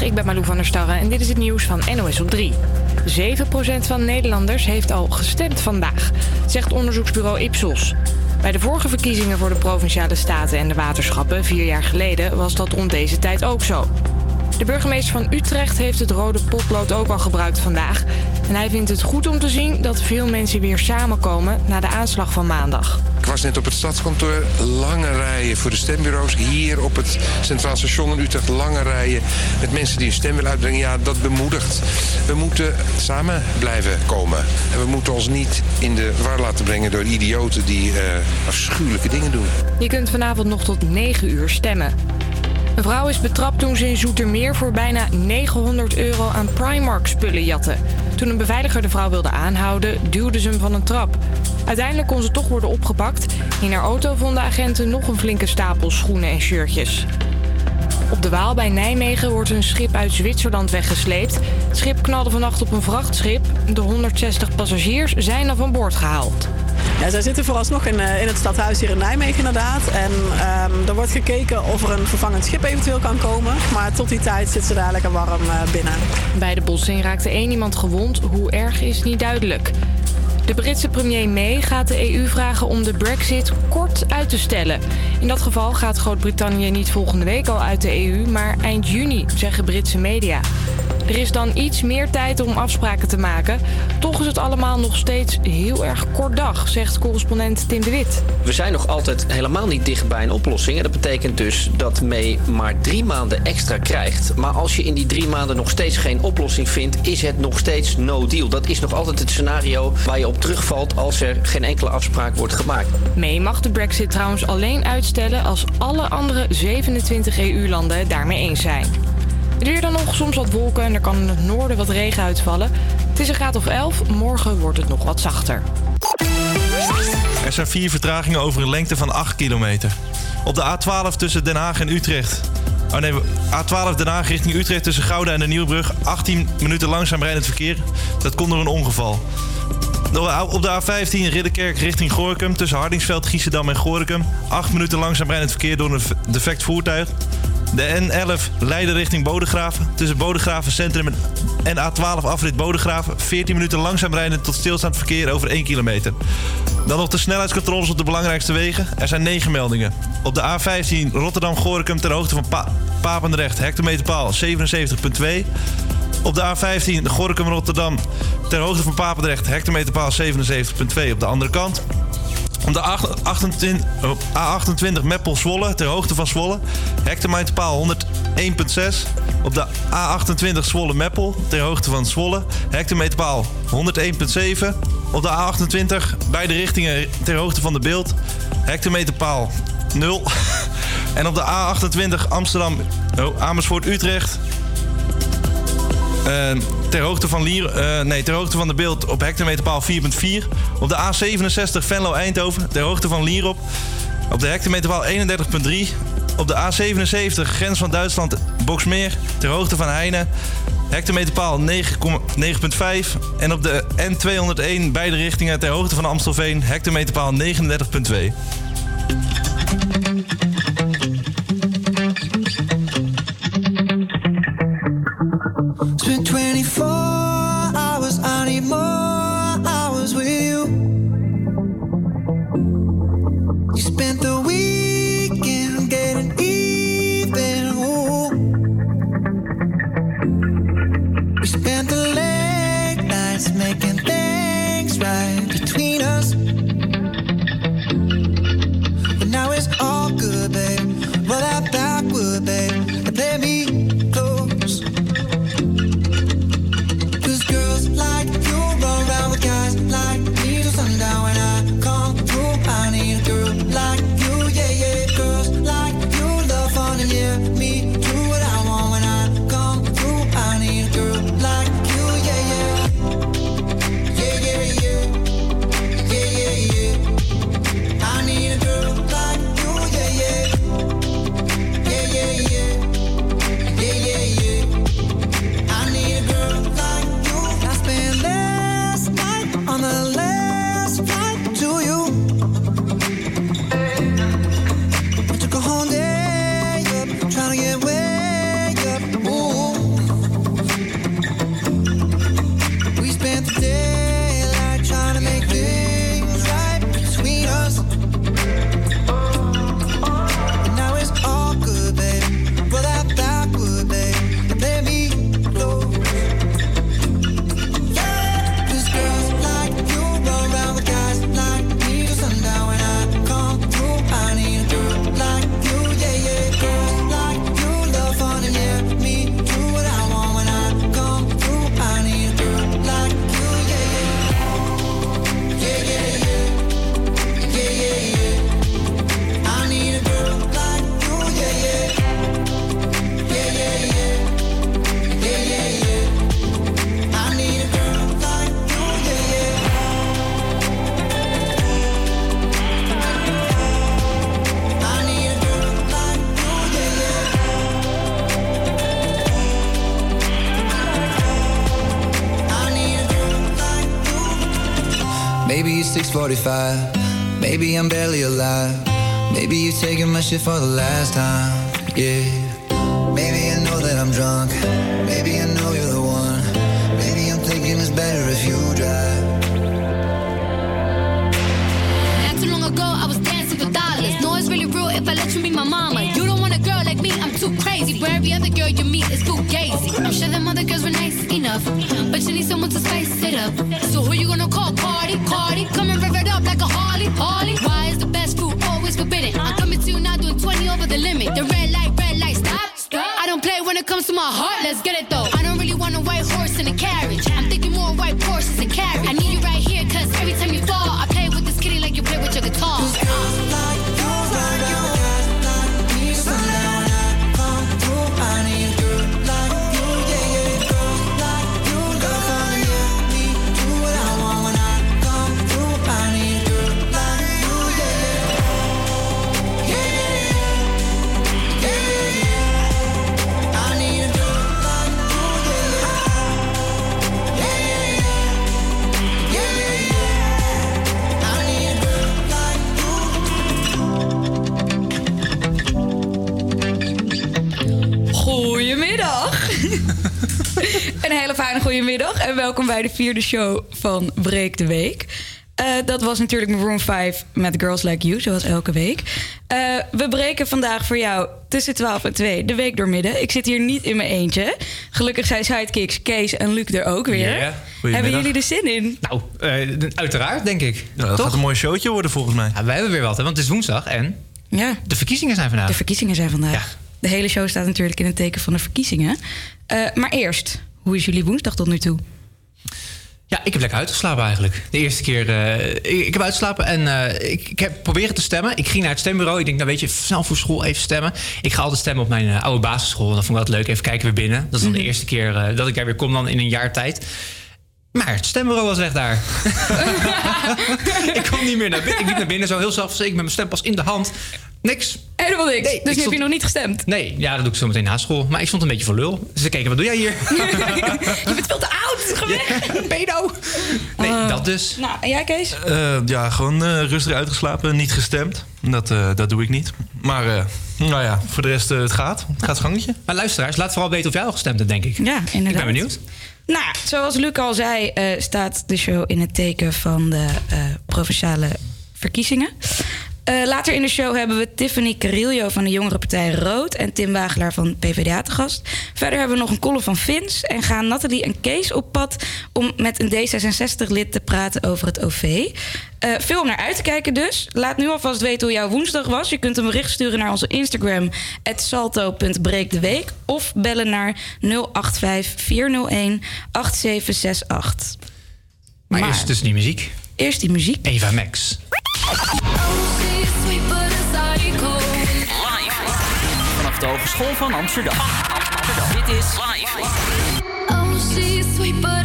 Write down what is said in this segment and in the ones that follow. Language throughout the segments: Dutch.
Ik ben Malou van der Starre en dit is het nieuws van NOS op 3. 7% van Nederlanders heeft al gestemd vandaag, zegt onderzoeksbureau Ipsos. Bij de vorige verkiezingen voor de provinciale staten en de waterschappen vier jaar geleden was dat om deze tijd ook zo. De burgemeester van Utrecht heeft het rode potlood ook al gebruikt vandaag. En hij vindt het goed om te zien dat veel mensen weer samenkomen na de aanslag van maandag. Ik was net op het stadskantoor. Lange rijen voor de stembureaus. Hier op het Centraal Station in Utrecht lange rijen met mensen die een stem willen uitbrengen. Ja, dat bemoedigt. We moeten samen blijven komen. En we moeten ons niet in de war laten brengen door idioten die uh, afschuwelijke dingen doen. Je kunt vanavond nog tot 9 uur stemmen. Een vrouw is betrapt toen ze in Zoetermeer voor bijna 900 euro aan Primark-spullen jatte. Toen een beveiliger de vrouw wilde aanhouden, duwde ze hem van een trap. Uiteindelijk kon ze toch worden opgepakt. In haar auto vonden agenten nog een flinke stapel schoenen en shirtjes. Op de Waal bij Nijmegen wordt een schip uit Zwitserland weggesleept. Het schip knalde vannacht op een vrachtschip. De 160 passagiers zijn er van boord gehaald. Zij zitten vooralsnog in, uh, in het stadhuis hier in Nijmegen inderdaad. En um, er wordt gekeken of er een vervangend schip eventueel kan komen. Maar tot die tijd zit ze lekker warm uh, binnen. Bij de botsing raakte één iemand gewond. Hoe erg is niet duidelijk. De Britse premier May gaat de EU vragen om de brexit kort uit te stellen. In dat geval gaat Groot-Brittannië niet volgende week al uit de EU, maar eind juni, zeggen Britse media. Er is dan iets meer tijd om afspraken te maken. Toch is het allemaal nog steeds heel erg kort dag, zegt correspondent Tim de Wit. We zijn nog altijd helemaal niet dicht bij een oplossing. En dat betekent dus dat May maar drie maanden extra krijgt. Maar als je in die drie maanden nog steeds geen oplossing vindt, is het nog steeds no deal. Dat is nog altijd het scenario waar je op terugvalt als er geen enkele afspraak wordt gemaakt. May mag de Brexit trouwens alleen uitstellen als alle andere 27 EU-landen daarmee eens zijn. Het weer dan nog, soms wat wolken en er kan in het noorden wat regen uitvallen. Het is een graad of 11, morgen wordt het nog wat zachter. Er zijn vier vertragingen over een lengte van 8 kilometer. Op de A12 tussen Den Haag en Utrecht. Oh nee, A12 Den Haag richting Utrecht tussen Gouda en de Nieuwbrug. 18 minuten langzaam rijdend verkeer. Dat komt door een ongeval. Op de A15 Ridderkerk richting Gorkum tussen Hardingsveld, Giesendam en Gorkum. 8 minuten langzaam rijdend verkeer door een defect voertuig. De N11 Leiden richting Bodegraven. Tussen Bodegraven Centrum en A12 afrit Bodegraven. 14 minuten langzaam rijden tot stilstaand verkeer over 1 kilometer. Dan nog de snelheidscontroles op de belangrijkste wegen. Er zijn 9 meldingen. Op de A15 Rotterdam-Gorinchem ter hoogte van pa Papendrecht. Hectometerpaal 77.2. Op de A15 Gorinchem-Rotterdam ter hoogte van Papendrecht. Hectometerpaal 77.2 op de andere kant. Op de 28, A28 Meppel-Zwolle, ter hoogte van Zwolle. Hectometerpaal 101.6. Op de A28 Zwolle-Meppel, ter hoogte van Zwolle. Hectometerpaal 101.7. Op de A28 beide richtingen ter hoogte van de beeld. Hectometerpaal 0. en op de A28 Amsterdam, oh, Amersfoort-Utrecht. Uh, ter hoogte van, Lier, uh, nee, ter hoogte van de beeld op hectometerpaal 4.4. Op de A67 Venlo-Eindhoven, ter hoogte van Lierop. Op de hectometerpaal 31.3. Op de A77 grens van Duitsland Boksmeer, ter hoogte van Heine. Hectometerpaal 9,5. En op de N201 beide richtingen ter hoogte van Amstelveen, hectometerpaal 39,2. 6:45. Maybe I'm barely alive. Maybe you're taking my shit for the last time. Goedemiddag en welkom bij de vierde show van Breek de Week. Eh, dat was natuurlijk Maroon 5 met Girls Like You, zoals elke week. Eh, we breken vandaag voor jou tussen 12 en 2 de week doormidden. Ik zit hier niet in mijn eentje. Gelukkig zijn sidekicks Kees en Luc er ook weer. Hebben jullie er zin in? Nou, eh, uiteraard, denk ik. Ja, dat Toch? gaat een mooi showtje worden volgens mij. Ja, wij hebben weer wat, hè, want het is woensdag en Ja, de verkiezingen zijn vandaag. de verkiezingen zijn vandaag. Ja. De hele show staat natuurlijk in het teken van de verkiezingen. Eh, maar eerst, hoe is jullie woensdag tot nu toe? Ja, ik heb lekker uitgeslapen eigenlijk. De eerste keer. eh, ik, ik heb uitgeslapen en eh, ik, ik heb proberen te stemmen. Ik ging naar het stembureau. Ik denk, nou weet je, snel voor school even stemmen. Ik ga altijd stemmen op mijn eh, oude basisschool. En dat vond ik altijd leuk. Even kijken weer binnen. Dat is dan de eerste keer dat ik daar weer kom dan in een jaar tijd. Maar het stembureau was weg daar. ik kwam niet meer naar binnen. Ik liep naar binnen zo heel zelfverzekerd met mijn stempas in de hand. Niks. Helemaal niks. Nee, ik dus nu heb stond- je nog niet gestemd. Nee, ja, dat doe ik zo meteen na school. Maar ik stond een beetje voor lul. Dus ze keken, wat doe jij hier? je bent veel te oud. Ga weg. Pedo. Nee, dat dus. Nou, en jij Kees? Eh, ja, gewoon eh, rustig uitgeslapen, niet gestemd. Dat, eh, dat doe ik niet. Maar eh, nou ja, voor de rest, eh, het gaat. Het gaat gangetje. Maar luisteraars, laat vooral weten of jij al gestemd hebt, denk ik. Ja, inderdaad. Ik ben benieuwd. Nou, zoals Luc al zei, eh, staat de show in het teken van de eh, provinciale verkiezingen. Eh, later in de show hebben we Tiffany Carillo van de jongere partij Rood en Tim Wagelaar van PvdA te gast. Verder hebben we nog een column van Vins en gaan Nathalie en Kees op pad om met een D66-lid te praten over het OV. Eh, veel om naar uit te kijken dus. Laat nu alvast weten hoe jouw woensdag was. Je kunt een bericht sturen naar onze Instagram, salto.breekdeweek. Of bellen naar 085 401 8768. Maar, Maar- eerst dus die muziek. Eerst die muziek. Eva Max. De Hogeschool van Amsterdam. Dit is Oh, she's sweet but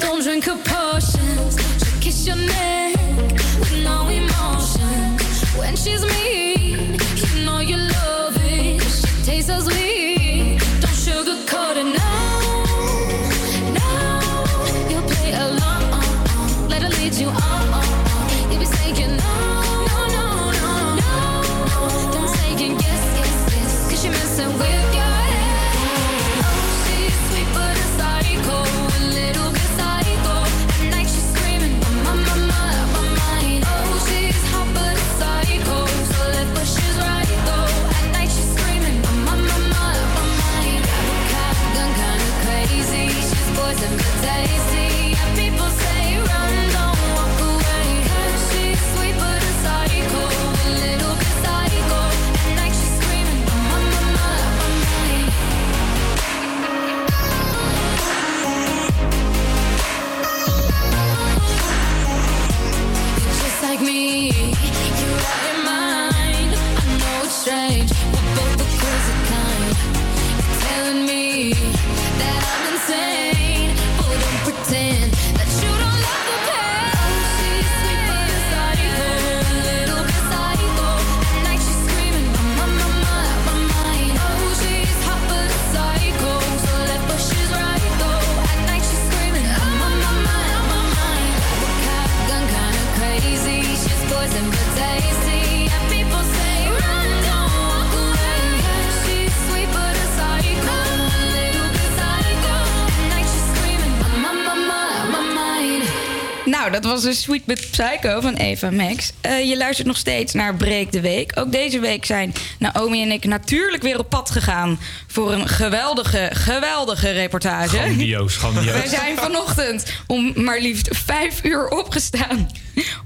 don't drink her potions. She'll kiss your neck was een Sweet But Psycho van Eva Max. Eh, je luistert nog steeds naar Breek de Week. Ook deze week zijn Naomi en ik natuurlijk weer op pad gegaan... voor een geweldige, geweldige reportage. Grandioos, grandioos. Wij zijn vanochtend om maar liefst vijf uur opgestaan...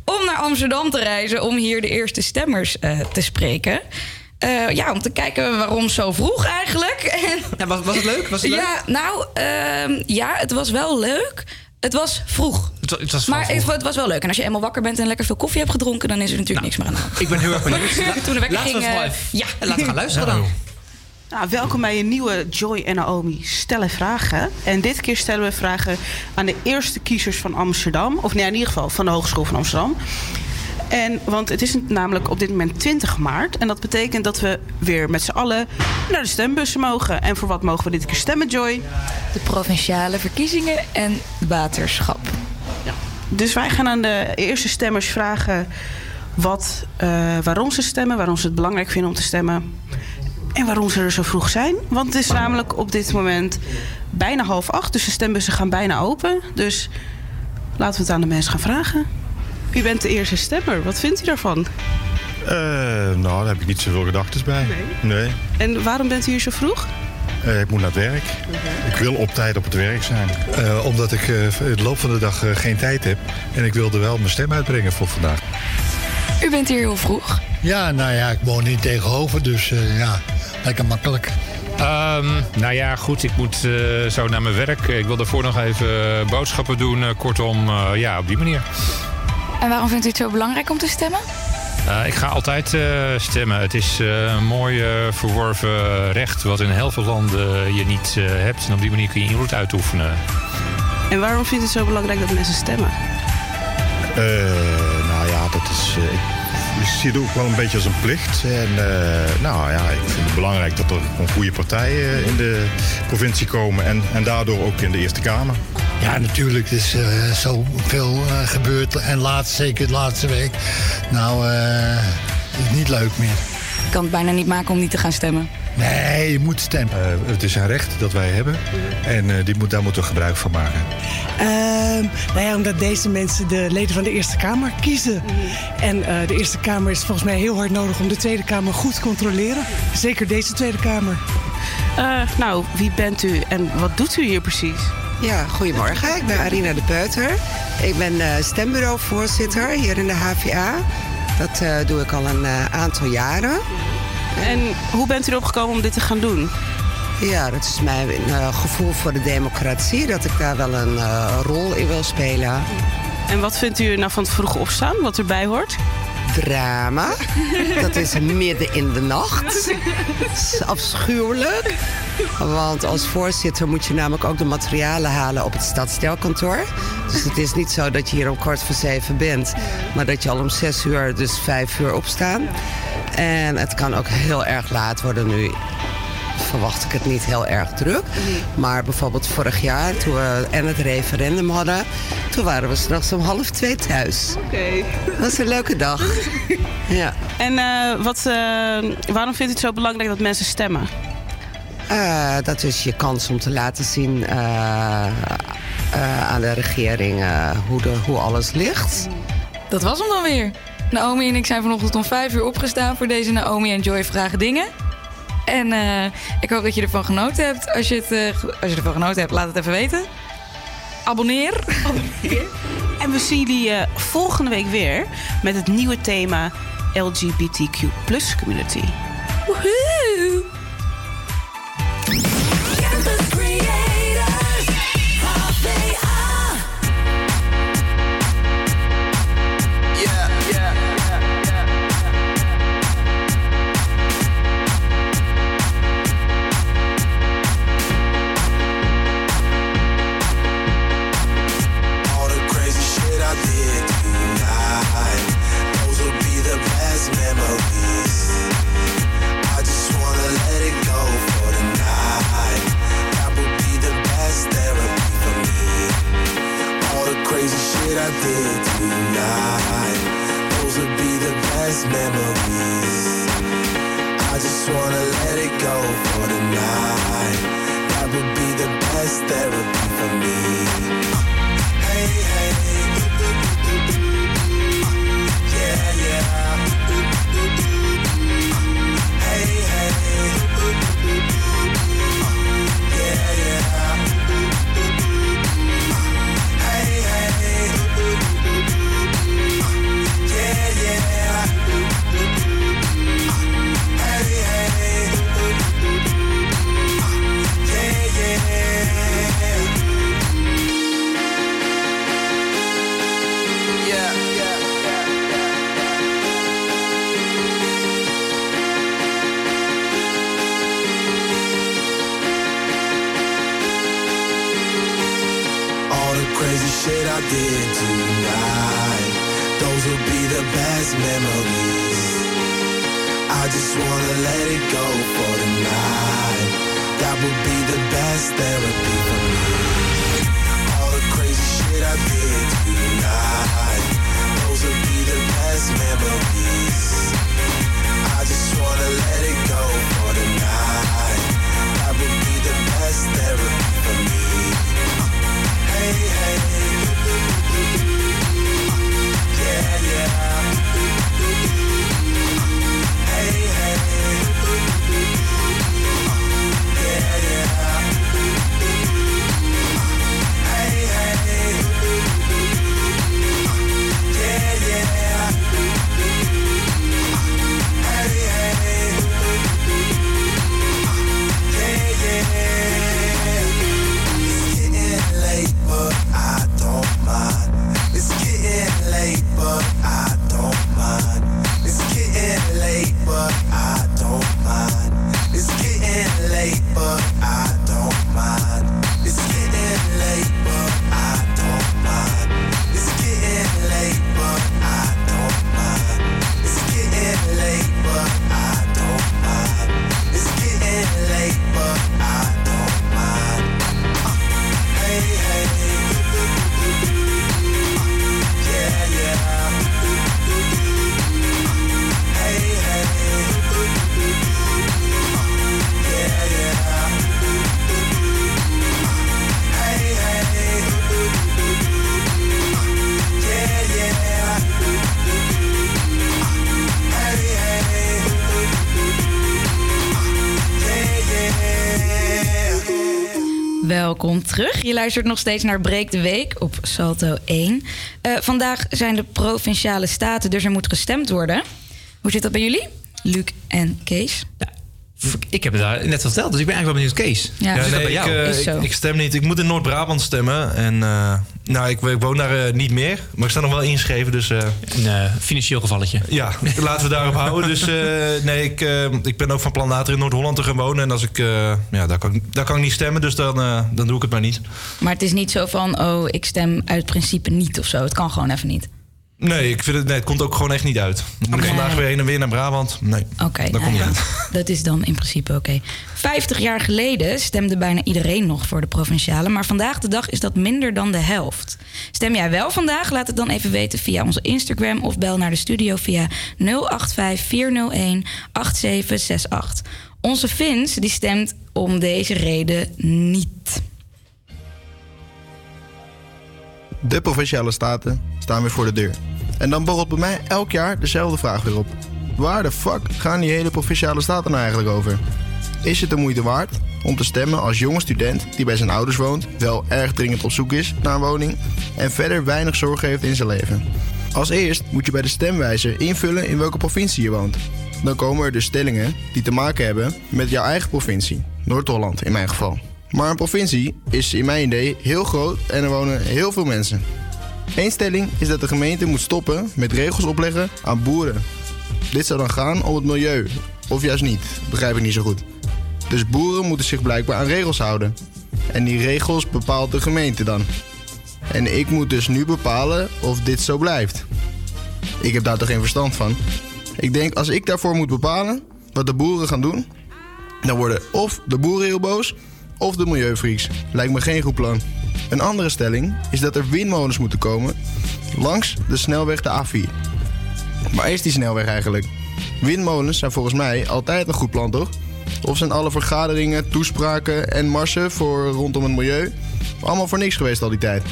om naar Amsterdam te reizen om hier de eerste stemmers eh, te spreken... Eh, ja, om te kijken waarom zo vroeg eigenlijk. Ja, was, was het leuk? Was het leuk? Ja, nou, ehm, ja, het was wel leuk. Het was vroeg. Het, wa- het was Maar het, het was wel leuk. En als je eenmaal wakker bent en lekker veel koffie hebt gedronken... dan is er natuurlijk niks meer aan de hand. Ik ben heel erg benieuwd. Toen de wekker we ging... eh, even- ja. Laten we gaan luisteren dan. Nou, welkom bij een nieuwe Joy en Naomi Stellen Vragen. En dit keer stellen we vragen aan de eerste kiezers van Amsterdam. Of nee, in ieder geval van de Hogeschool van Amsterdam. En, want het is namelijk op dit moment 20 maart. En dat betekent dat we weer met z'n allen naar de stembussen mogen. En voor wat mogen we dit keer stemmen, Joy? De provinciale verkiezingen en waterschap. Dus wij gaan aan de eerste stemmers vragen wat, eh, waarom ze stemmen, waarom ze het belangrijk vinden om te stemmen. En waarom ze er zo vroeg zijn. Want het is namelijk op dit moment bijna half acht. Dus de stembussen gaan bijna open. Dus laten we het aan de mensen gaan vragen. U bent de eerste stemmer. Wat vindt u daarvan? Eh, nou, daar heb ik niet zoveel gedachten bij. Nee. En waarom bent u hier zo vroeg? Eh, ik moet naar het werk. Ik wil op tijd op het werk zijn. Eh, omdat ik eh, in de loop van de dag eh, geen tijd heb. En ik wilde wel mijn stem uitbrengen voor vandaag. U bent hier heel vroeg. Ja, nou ja, ik woon niet tegenover, dus eh, ja, lekker makkelijk. Ehm, nou ja, goed, ik moet eh, zo naar mijn werk. Ik wil daarvoor nog even eh, boodschappen doen. Eh, kortom, eh, ja, op die manier. En waarom vindt u het zo belangrijk om te stemmen? Eh, ik ga altijd eh, stemmen. Het is eh, een mooi eh, verworven recht... wat in heel veel landen je niet eh, hebt. En op die manier kun je invloed uitoefenen. En waarom vindt u het zo belangrijk dat mensen stemmen? Eh, nou ja, dat is. eh, ik, ik zie het ook wel een beetje als een plicht. En eh, nou ja, ik vind het belangrijk dat er gewoon goede partijen in de provincie komen. En, en daardoor ook in de Eerste Kamer. Ja, natuurlijk, er is eh, zoveel eh, gebeurd. En laatst, zeker de laatste week. Nou, eh is niet leuk meer. Ik kan het bijna niet maken om niet te gaan stemmen. Nee, je moet stemmen. Eh, het is een recht dat wij hebben. En eh, die moet, daar moeten we gebruik van maken. Ehm, nou ja, omdat deze mensen de leden van de Eerste Kamer kiezen. En eh, de Eerste Kamer is volgens mij heel hard nodig om de Tweede Kamer goed te controleren. Zeker deze Tweede Kamer. Eh, nou, wie bent u en wat doet u hier precies? Ja, goedemorgen. Ik ben Arina de Peuter. Ik ben eh, stembureauvoorzitter hier in de HVA. Dat eh, doe ik al een eh, aantal jaren. En hoe bent u erop gekomen om dit te gaan doen? Ja, dat is mijn eh, gevoel voor de democratie. Dat ik daar wel een eh, rol in wil spelen. En wat vindt u nou van het vroege opstaan, wat erbij hoort? Drama. Dat is midden in de nacht. Dat afschuwelijk. Want als voorzitter moet je namelijk ook de materialen halen op het stadsdeelkantoor. Dus het is niet zo dat je hier om kwart voor zeven bent. Maar dat je al om zes uur, dus vijf uur opstaan. En het kan ook heel erg laat worden nu verwacht ik het niet heel erg druk. Maar bijvoorbeeld vorig jaar, toen we en het referendum hadden... toen waren we straks om half twee thuis. Oké. Dat was een leuke dag. Ja. En eh, wat, eh, waarom vindt u het zo belangrijk dat mensen stemmen? Eh, dat is je kans om te laten zien eh, eh, aan de regering eh, hoe, de, hoe alles ligt. Dat was hem dan weer. Naomi en ik zijn vanochtend om vijf uur opgestaan voor deze Naomi en Joy vragen dingen. En eh, ik hoop dat je ervan genoten hebt. Als je, het, eh, als je ervan genoten hebt, laat het even weten. Abonneer. En we zien jullie eh, volgende week weer met het nieuwe thema LGBTQ community. Woehoe! Je luistert nog steeds naar Breek de Week op Salto 1. Eh, vandaag zijn de provinciale staten, dus er moet gestemd worden. Hoe zit dat bij jullie? Luc en Kees? Ik heb het daar net verteld, dus ik ben eigenlijk wel benieuwd, Kees. Ja. Nee, ik, eh, ik, ik stem niet. Ik moet in Noord-Brabant stemmen. En eh, nou, ik, ik woon daar eh, niet meer. Maar ik sta nog wel ingeschreven. Dus, Een financieel gevalletje. Ja, laten we daarop houden. Dus eh, nee, ik, eh, ik ben ook van plan later in Noord-Holland te gaan wonen. En als ik, eh, ja, daar, kan, ik- daar kan ik niet stemmen. Dus dan, eh, dan doe ik het maar niet. Maar het is niet zo van, oh, ik stem uit principe niet of zo. Het kan gewoon even niet. Nee, ik vind het, nee, het komt ook gewoon echt niet uit. Dan moet ik Oké. vandaag weer heen en weer naar Brabant. Nee, Oké, dat nou komt niet uit. dat is dan in principe oké. 50 jaar geleden stemde bijna iedereen nog voor de provinciale. Maar vandaag de dag is dat minder dan de helft. Stem jij wel vandaag? Laat het dan even weten via onze Instagram of bel naar de studio via 085 401 8768. Onze Vins die stemt om deze reden niet. De provinciale staten staan weer voor de deur. En dan borrelt bij mij elk jaar dezelfde vraag weer op. Waar de fuck gaan die hele provinciale staten nou eigenlijk over? Is het de moeite waard om te stemmen als jonge student die bij zijn ouders woont, wel erg dringend op zoek is naar een woning en verder weinig zorgen heeft in zijn leven? Als eerst moet je bij de stemwijzer invullen in welke provincie je woont. Dan komen er dus stellingen die te maken hebben met jouw eigen provincie, Noord-Holland in mijn geval. Maar een provincie is in mijn idee heel groot en er wonen heel veel mensen. Eén stelling is dat de gemeente moet stoppen met regels opleggen aan boeren. Dit zou dan gaan om het milieu, of juist niet, begrijp ik niet zo goed. Dus boeren moeten zich blijkbaar aan regels houden. En die regels bepaalt de gemeente dan. En ik moet dus nu bepalen of dit zo blijft. Ik heb daar toch geen verstand van. Ik denk als ik daarvoor moet bepalen wat de boeren gaan doen, dan worden of de boeren heel boos of de milieufreaks. Lijkt me geen goed plan. Een andere stelling is dat er windmolens moeten komen langs de snelweg de A4. Waar is die snelweg eigenlijk? Windmolens zijn volgens mij altijd een goed plan, toch? Of zijn alle vergaderingen, toespraken en marsen voor rondom het milieu allemaal voor niks geweest al die tijd?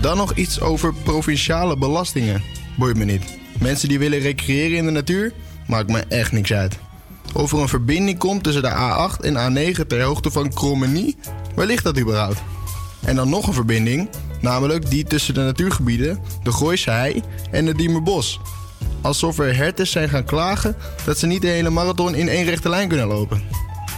Dan nog iets over provinciale belastingen. Boeit me niet. Mensen die willen recreëren in de natuur, maakt me echt niks uit. Of er een verbinding komt tussen de A8 en A9 ter hoogte van Krommenie, waar ligt dat überhaupt? En dan nog een verbinding, namelijk die tussen de natuurgebieden, de Gooise Hei en het Diemerbos. Alsof er herters zijn gaan klagen dat ze niet de hele marathon in één rechte lijn kunnen lopen.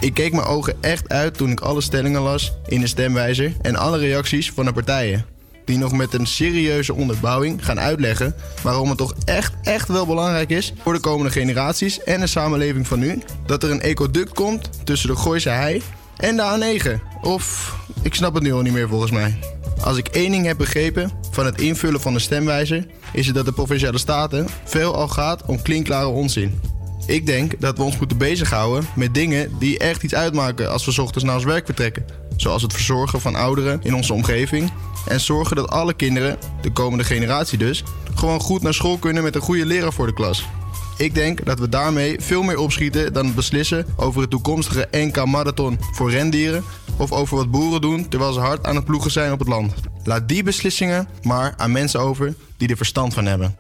Ik keek mijn ogen echt uit toen ik alle stellingen las in de stemwijzer en alle reacties van de partijen. Die nog met een serieuze onderbouwing gaan uitleggen waarom het toch echt, echt wel belangrijk is voor de komende generaties en de samenleving van nu dat er een ecoduct komt tussen de Gooise Hei en de A9. Of ik snap het nu al niet meer volgens mij. Als ik één ding heb begrepen van het invullen van de stemwijzer, is het dat de provinciale staten veelal gaat om klinkklare onzin. Ik denk dat we ons moeten bezighouden met dingen die echt iets uitmaken als we ochtends naar ons werk vertrekken. Zoals het verzorgen van ouderen in onze omgeving. En zorgen dat alle kinderen, de komende generatie dus, gewoon goed naar school kunnen met een goede leraar voor de klas. Ik denk dat we daarmee veel meer opschieten dan het beslissen over het toekomstige NK Marathon voor rendieren of over wat boeren doen terwijl ze hard aan het ploegen zijn op het land. Laat die beslissingen maar aan mensen over die er verstand van hebben.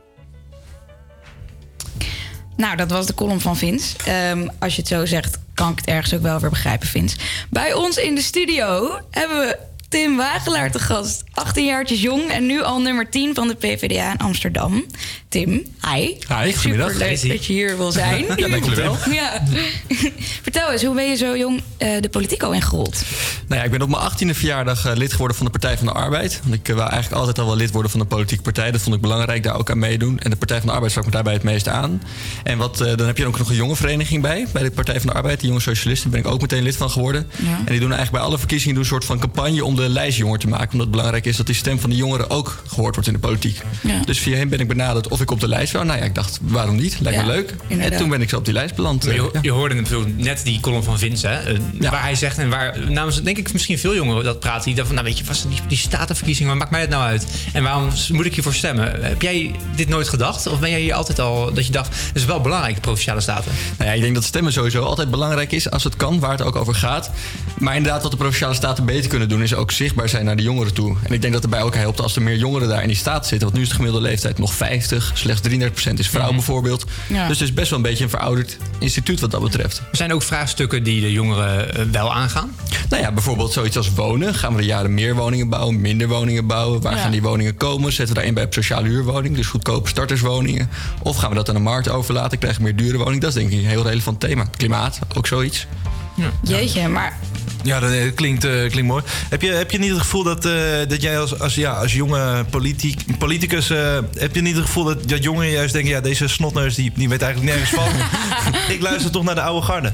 Nou, dat was de column van Vince. Ehm, als je het zo zegt, kan ik het ergens ook wel weer begrijpen, Vince. Bij ons in de studio hebben we Tim Wagelaar te gast. 18 jaartjes jong en nu al nummer 10 van de PvdA in Amsterdam. Tim, hi. Hi, goedemiddag. Superleuk dat je hier wil zijn. Ja, dankjewel. Ja. Vertel eens, hoe ben je zo jong eh, de politiek al ingerold? Nou ja, ik ben op mijn 18e verjaardag eh, lid geworden van de Partij van de Arbeid. Want ik eh, wou eigenlijk altijd al wel lid worden van een politieke partij. Dat vond ik belangrijk, daar ook aan meedoen. En de Partij van de Arbeid sprak me daarbij het meest aan. En wat, dan heb je ook nog een jonge vereniging bij, bij de Partij van de Arbeid. De Jonge Socialisten, daar ben ik ook meteen lid van geworden. Ja. En die doen eigenlijk bij alle verkiezingen doen een soort van campagne om de lijst jonger te maken. Omdat het belangrijk is dat die stem van de jongeren ook gehoord wordt in de politiek. Ja. Dus via hem ben ik benaderd of ik op de lijst wou. Nou ja, ik dacht, waarom niet? Lijkt me leuk. inderdaad. En toen ben ik zo op die lijst beland. Maar eh, je, ja. je hoorde natuurlijk net die column van Vince, hè, eh, waar hij zegt en waar namens denk ik misschien veel jongeren dat praten. Die dachten van, nou weet je, was die, die statenverkiezingen, wat maakt mij het nou uit? En waarom moet ik hiervoor stemmen? Heb jij dit nooit gedacht? Of ben jij hier altijd al dat je dacht, het is wel belangrijk, de provinciale staten? Nou ja, ik denk dat stemmen sowieso altijd belangrijk is als het kan, waar het ook over gaat. Maar inderdaad, wat de provinciale staten beter kunnen doen, is ook zichtbaar zijn naar de jongeren toe. En ik denk dat erbij ook helpt als er meer jongeren daar in die staat zitten. Want nu is de gemiddelde leeftijd nog 50, slechts 33% is vrouw bijvoorbeeld. Ja. Dus het is best wel een beetje een verouderd instituut wat dat betreft. Er zijn ook vraagstukken die de jongeren eh, wel aangaan. Nou ja, bijvoorbeeld zoiets als wonen. Gaan we de jaren meer woningen bouwen, minder woningen bouwen? Waar Ja. gaan die woningen komen? Zetten we daarin bij op sociale huurwoning, dus goedkope starterswoningen? Of gaan we dat aan de markt overlaten? Krijgen we meer dure woningen? Dat is denk ik een heel relevant thema. Klimaat, ook zoiets. Jeetje, maar Ja, dat eh, klinkt, eh, klinkt mooi. Heb je, heb je niet het gevoel dat, eh, dat jij als, als, ja, als jonge politiek, politicus... eh, heb je niet het gevoel dat, dat jongeren juist denken... ja, deze snotneus die, die weet eigenlijk nergens van. Ik luister toch naar de oude garde.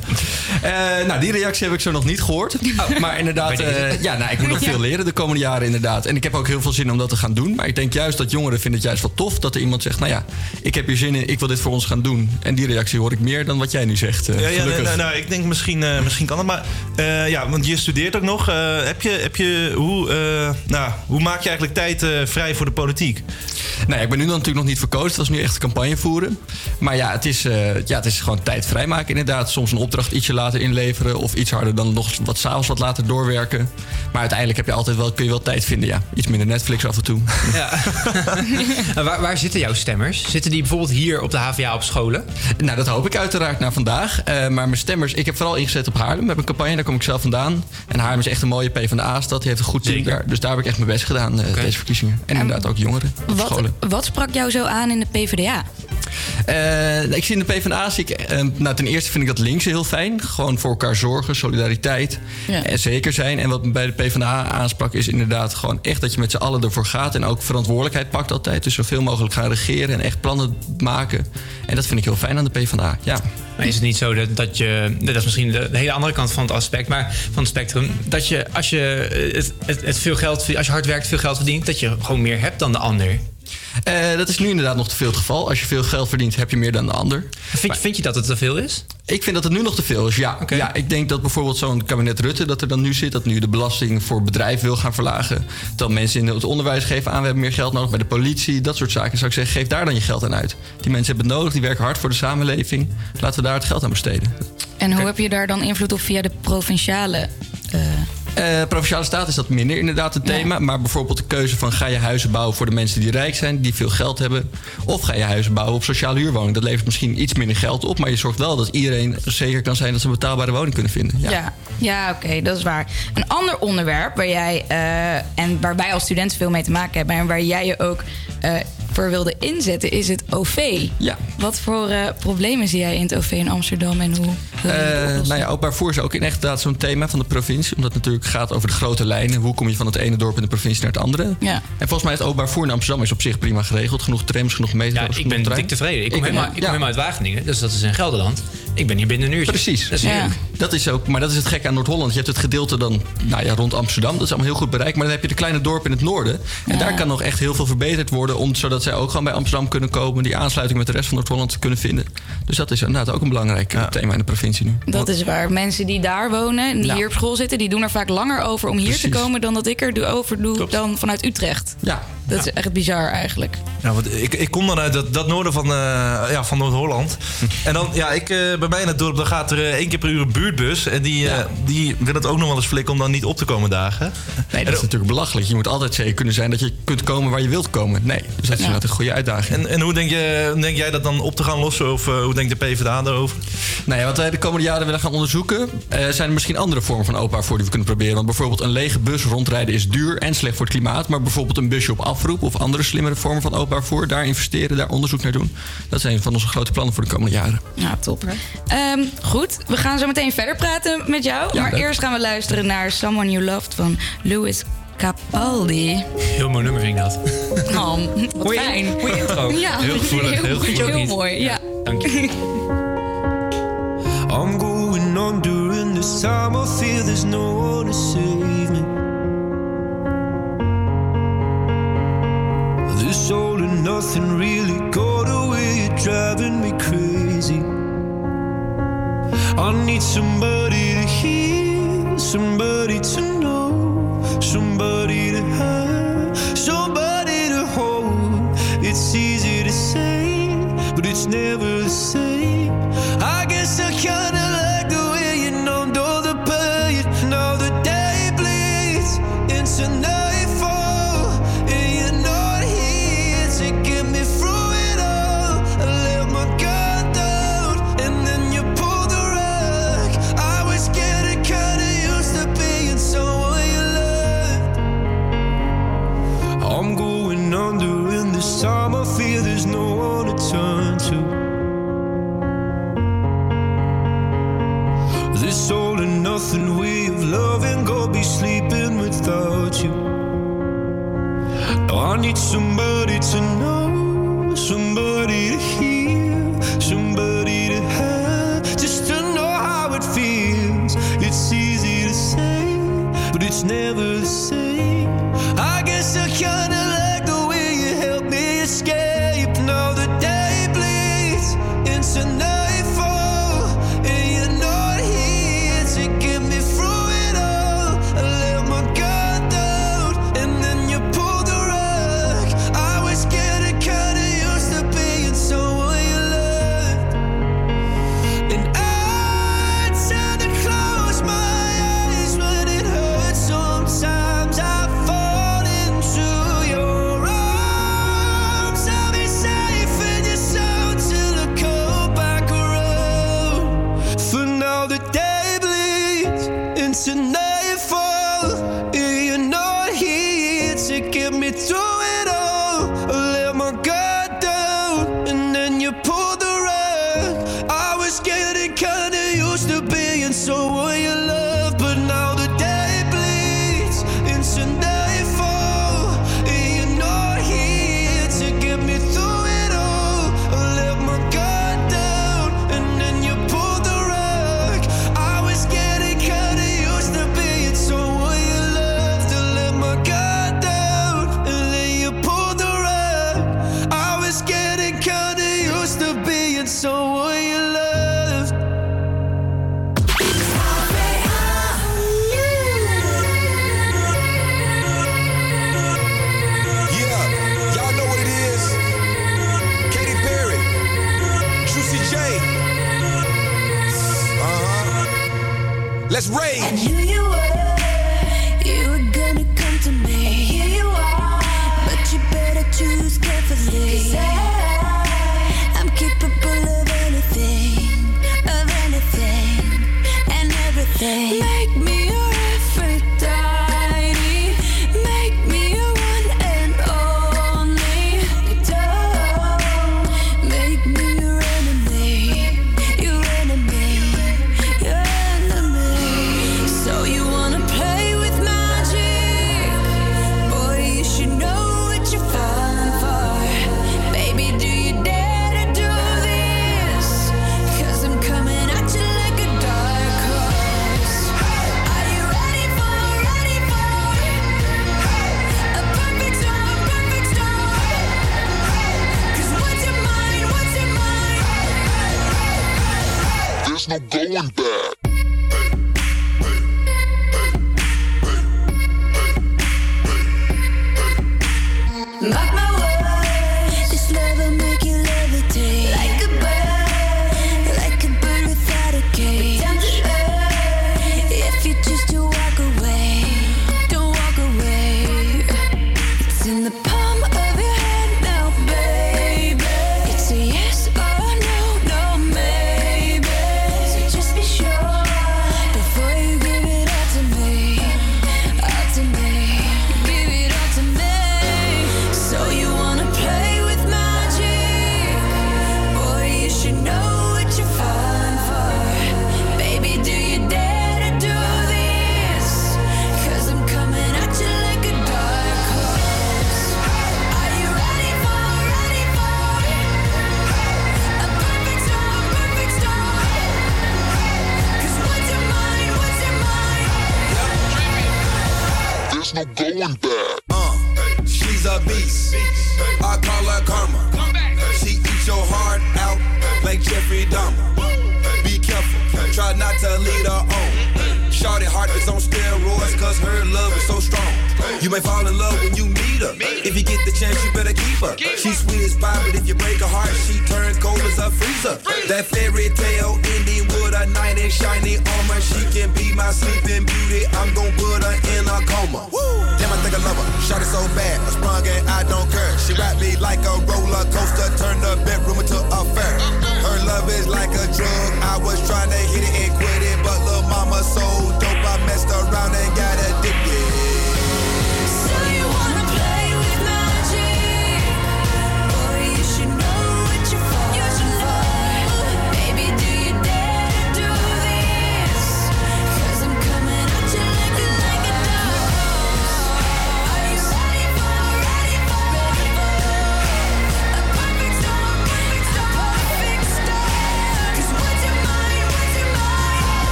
Eh, nou, die reactie heb ik zo nog niet gehoord. Maar inderdaad, eh, ja, nou, ik moet nog veel leren de komende jaren inderdaad. En ik heb ook heel veel zin om dat te gaan doen. Maar ik denk juist dat jongeren vinden het juist wel tof... dat er iemand zegt, nou ja, ik heb hier zin in, ik wil dit voor ons gaan doen. En die reactie hoor ik meer dan wat jij nu zegt, eh, Ja, ja, nou, nou, ik denk misschien, eh, misschien kan het. Maar eh, ja, want je studeert ook nog. Eh, heb je, heb je, hoe, eh, nou, hoe maak je eigenlijk tijd eh, vrij voor de politiek? Nou ja, ik ben nu dan natuurlijk nog niet verkozen. Dat is nu echt een campagne voeren. Maar ja, het is, eh, ja, het is gewoon tijd vrijmaken inderdaad. Soms een opdracht ietsje later inleveren. Of iets harder dan nog wat s'avonds wat later doorwerken. Maar uiteindelijk heb je altijd wel, kun je wel tijd vinden. Ja, iets minder Netflix af en toe. Ja. En waar, waar zitten jouw stemmers? Zitten die bijvoorbeeld hier op de HVA op scholen? Nou, dat hoop ik uiteraard naar vandaag. Eh, maar mijn stemmers, ik heb vooral ingezet op Haarlem. We hebben een campagne, daar kom ik zelf vandaan. En Haarlem is echt een mooie PvdA-stad. Die heeft een goed team daar. Dus daar heb ik echt mijn best gedaan, eh, deze verkiezingen. En inderdaad ook jongeren wat, scholen. wat sprak jou zo aan in de PvdA? Eh, ik zie in de PvdA, zie ik, eh, nou, ten eerste vind ik dat links heel fijn. Gewoon voor elkaar zorgen, solidariteit. Ja. En zeker zijn. En wat me bij de PvdA aansprak is inderdaad gewoon echt dat je met z'n allen ervoor gaat. En ook verantwoordelijkheid pakt altijd. Dus zoveel mogelijk gaan regeren en echt plannen maken. En dat vind ik heel fijn aan de PvdA, ja. Maar is het niet zo dat, dat je, dat is misschien de, de hele andere kant van het aspect, maar van het spectrum, dat je als je eh, het, het, het veel geld, als je hard werkt, veel geld verdient, dat je gewoon meer hebt dan de ander. Eh, dat is nu inderdaad nog te veel het geval. Als je veel geld verdient, heb je meer dan de ander. Vind, vind je dat het te veel is? Ik vind dat het nu nog te veel is, ja. ja ik denk dat bijvoorbeeld zo'n kabinet Rutte... dat er dan nu zit, dat nu de belasting voor bedrijven wil gaan verlagen. Terwijl mensen in het onderwijs geven aan... we hebben meer geld nodig bij de politie, dat soort zaken. Zou ik zeggen, geef daar dan je geld aan uit. Die mensen hebben het nodig, die werken hard voor de samenleving. Laten we daar het geld aan besteden. En hoe heb je daar dan invloed op via de provinciale? eh, Eh, provinciale staat is dat minder inderdaad een thema. Maar bijvoorbeeld de keuze van ga je huizen bouwen voor de mensen die rijk zijn, die veel geld hebben. Of ga je huizen bouwen op sociale huurwoning. Dat levert misschien iets minder geld op. Maar je zorgt wel dat iedereen zeker kan zijn dat ze een betaalbare woning kunnen vinden. Ja. Ja, ja, oké, dat is waar. Een ander onderwerp waar jij eh, en waar wij als studenten veel mee te maken hebben en waar jij je ook eh, voor wilde inzetten, is het OV. Ja. Wat voor eh, problemen zie jij in het OV in Amsterdam en hoe? Eh, nou ja, openbaar vervoer is ook inderdaad zo'n thema van de provincie. Omdat het natuurlijk gaat over de grote lijnen. Hoe kom je van het ene dorp in de provincie naar het andere? Ja. En volgens mij is het openbaar vervoer in Amsterdam is op zich prima geregeld. Genoeg trams, genoeg metro's, Ja, ik ben dik tevreden. Ik kom, helemaal, ik kom helemaal uit Wageningen, dus dat is in Gelderland. Ik ben hier binnen een uurtje. Precies. Dat is heerlijk. Dat is ook, maar dat is het gekke aan Noord-Holland. Je hebt het gedeelte dan nou ja, rond Amsterdam. Dat is allemaal heel goed bereikt. Maar dan heb je de kleine dorpen in het noorden. En daar kan nog echt heel veel verbeterd worden. Om, zodat zij ook gewoon bij Amsterdam kunnen komen. Die aansluiting met de rest van Noord-Holland kunnen vinden. Dus dat is inderdaad ook een belangrijk eh, thema in de provincie nu. Dat is waar. Mensen die daar wonen en die hier op school zitten, die doen er vaak langer over om hier te komen dan dat ik er doe- over doe dan vanuit Utrecht. Ja. Dat is echt bizar eigenlijk. Ja, want ik, ik kom dan uit dat, dat noorden van, eh, ja, van Noord-Holland. En dan, ja, ik, eh, bij mij in het dorp dan gaat er eh, één keer per uur een buurtbus. En die, eh, die wil het ook nog wel eens flikken om dan niet op te komen dagen. Nee, dat is natuurlijk belachelijk. Je moet altijd zeker kunnen zijn dat je kunt komen waar je wilt komen. Nee, dus dat is inderdaad een goede uitdaging. En, en hoe denk, je, denk jij dat dan op te gaan lossen? Of hoe denkt de PvdA daarover? Nou ja, wat wij de komende jaren willen gaan onderzoeken... eh, zijn er misschien andere vormen van openbaar vervoer die we kunnen proberen. Want bijvoorbeeld een lege bus rondrijden is duur en slecht voor het klimaat. Maar bijvoorbeeld een busje op afroep of andere slimmere vormen van openbaar vervoer... daar investeren, daar onderzoek naar doen. Dat zijn van onze grote plannen voor de komende jaren. Ja, top. Ehm, goed, we gaan zo meteen verder praten met jou. Ja, maar leuk. eerst gaan we luisteren naar Someone You Loved van Louis Capaldi. Heel mooi nummer vind ik dat. Oh, wat Goeie- fijn. goeie intro. Ja, Heel gevoelig, heel gevoelig. Heel mooi, ja. Dank je. I'm going on during this time. I feel there's no one to save me. This all and nothing really got away, driving me crazy. I need somebody to hear, somebody to know, somebody to have, somebody to hold. It's easy to say, but it's never the same.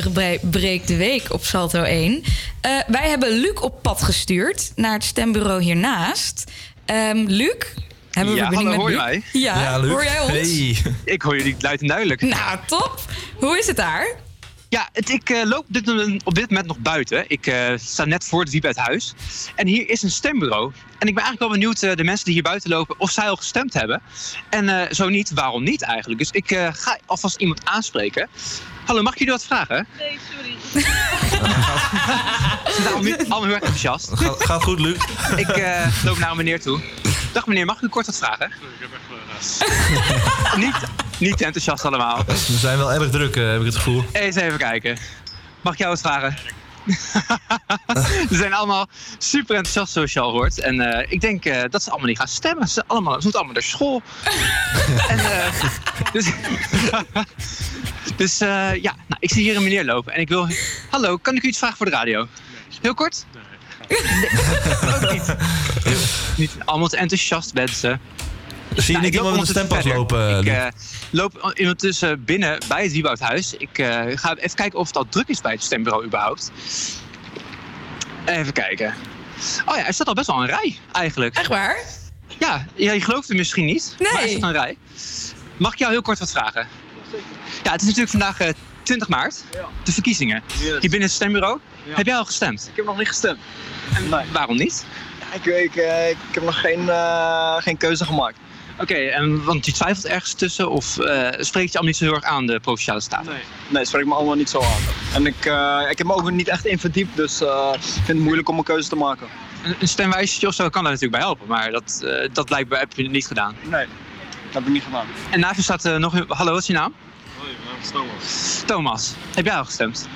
Terug bij Breek de Week op Salto 1. Eh, wij hebben Luc op pad gestuurd naar het stembureau hiernaast. Ehm, Luc, hebben we ja, hallo, met hoor je Luc? mij? Ja, hoor jij ons? Ik hoor jullie luid en duidelijk. Nou, top. Hoe is het daar? Ja, het, ik eh, loop op dit, moment- op dit moment nog buiten. Ik eh, sta net voor het wiep uit huis. En hier is een stembureau. En ik ben eigenlijk wel benieuwd, eh, de mensen die hier buiten lopen, of zij al gestemd hebben. En eh, zo niet, waarom niet eigenlijk? Dus ik eh, ga alvast iemand aanspreken. Hallo, mag ik jullie wat vragen? Nee, sorry. Ze zijn allemaal, niet- allemaal heel erg enthousiast. Gaat, gaat goed, Luc. Ik eh, loop naar een meneer toe. Dag meneer, mag ik u kort wat vragen? niet, niet te enthousiast allemaal. We zijn wel erg druk, eh, heb ik het gevoel. Eens even kijken. Mag ik jou wat vragen? ze zijn allemaal super enthousiast zoals je al hoort. En eh, ik denk eh, dat ze allemaal niet gaan stemmen. Ze, zijn allemaal, ze moeten allemaal naar school. en, eh, dus dus eh, ja, nou, ik zie hier een meneer lopen. En ik wil... Hallo, kan ik u iets vragen voor de radio? Heel kort? Nee, ook niet. Niet allemaal te enthousiast mensen. Zie je Nou, niet iemand met een stempas lopen, Ik eh, loop ondertussen binnen bij het Wieboudhuis. Ik eh, ga even kijken of het al druk is bij het stembureau überhaupt. Even kijken. Oh ja, er staat al best wel een rij eigenlijk. Echt waar? Ja, ja je gelooft het misschien niet. Nee. Maar er staat een rij. Mag ik jou heel kort wat vragen? Ja, het is natuurlijk vandaag eh, 20 maart. De verkiezingen. Hier binnen het stembureau. Heb jij al gestemd? Ik heb nog niet gestemd. En waarom niet? Ik, ik, eh, ik heb nog geen, eh, geen keuze gemaakt. Oké, en want je twijfelt ergens tussen of eh spreekt je allemaal niet zo heel erg aan de Provinciale Staten? Nee, nee het spreekt me allemaal niet zo aan. En ik, eh, ik heb me ook niet echt in verdiept, dus eh, ik vind het moeilijk om een keuze te maken. Een, een stemwijzertje of zo kan daar natuurlijk bij helpen, maar dat, eh, dat blijkbaar heb je niet gedaan. Nee, dat heb ik niet gedaan. En naast je staat eh, nog een... Hallo, wat is je naam? Hoi, mijn naam is Thomas. Thomas. Heb jij al gestemd?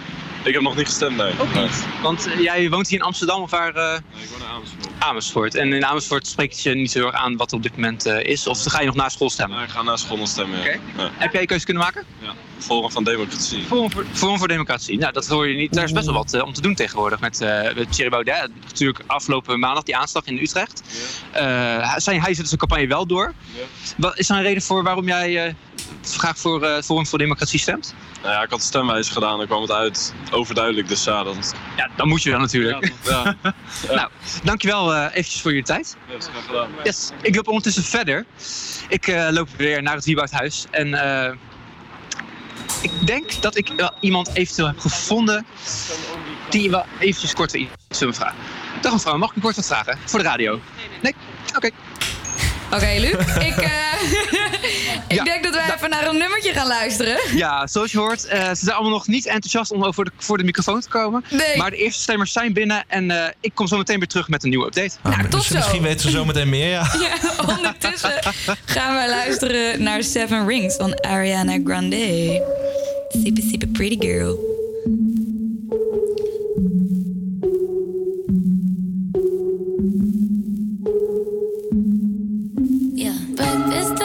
Ik heb nog niet gestemd, nee. Ook niet? Want eh, jij woont hier in Amsterdam of waar? eh, Nee, ik woon in Amersfoort. Amersfoort. En in Amersfoort spreekt je niet zo heel erg aan wat er op dit moment eh, is? Of ga je nog na school stemmen? Nee, ik ga na school nog stemmen, ja. ja. Heb jij je keuze kunnen maken? Ja, Forum van Democratie. Forum voor, Forum voor Democratie. Nou, dat hoor je niet. Daar is best wel wat eh, om te doen tegenwoordig met, eh met Thierry Baudet. Natuurlijk afgelopen maandag die aanslag in Utrecht. Eh, zijn, hij zet zijn campagne wel door. Wat is er een reden voor waarom jij eh, graag voor eh, Forum voor Democratie stemt? Nou ja, ik had de stemwijze gedaan, dan kwam het uit overduidelijk. Dus ja, dan... Ja, dan moet je wel natuurlijk. Ja, ja. nou, dankjewel eh eventjes voor je tijd. Yes, graag gedaan. Yes, ik loop ondertussen verder. Ik eh, loop weer naar het Wieboudhuis. En eh, ik denk dat ik wel iemand eventueel heb gevonden die wel eventjes kort iets wil vragen. Dag mevrouw, mag ik u kort wat vragen? Voor de radio? Nee? Oké. Oké, Luc. ik eh, ik denk dat wij even naar een nummertje gaan luisteren. Ja, zoals je hoort, eh, ze zijn allemaal nog niet enthousiast om voor de, voor de microfoon te komen. Nee. Maar de eerste stemmers zijn binnen en eh, ik kom zo meteen weer terug met een nieuwe update. Nou, tot zo. Misschien weten ze zo meteen meer, ja. Ja, ondertussen gaan wij luisteren naar Seven Rings van Ariana Grande. Super, super pretty girl. Yeah. Breakfast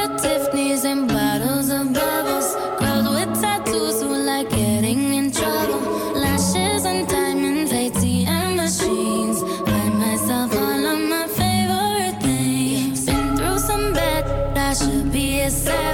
should be a savage.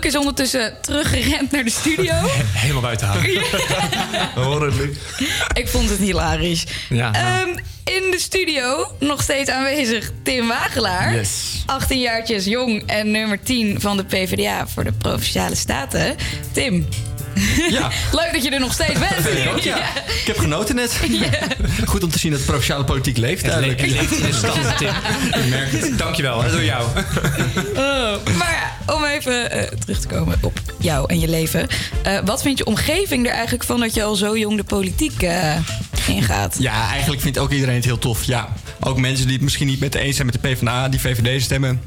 Luc is ondertussen teruggerend naar de studio. Helemaal buiten het, Luc. Ik vond het hilarisch. Ja, nou. Ehm, in de studio nog steeds aanwezig Tim Wagelaar. Yes. 18 jaartjes jong en nummer 10 van de PvdA voor de Provinciale Staten. Tim. Ja. Leuk dat je er nog steeds bent. Ik ook, ja. Ik heb genoten net. Goed om te zien dat de provinciale politiek leeft. Het le- leeft in de stand, Tim. Ik merk het. Dankjewel, hè, door jou. Oh, maar ja, om even eh, terug te komen op jou en je leven. Eh, wat vindt je omgeving er eigenlijk van dat je al zo jong de politiek eh, ingaat? Ja, eigenlijk vindt ook iedereen het heel tof. Ja, Ook mensen die het misschien niet met eens zijn met de PvdA, die VVD stemmen.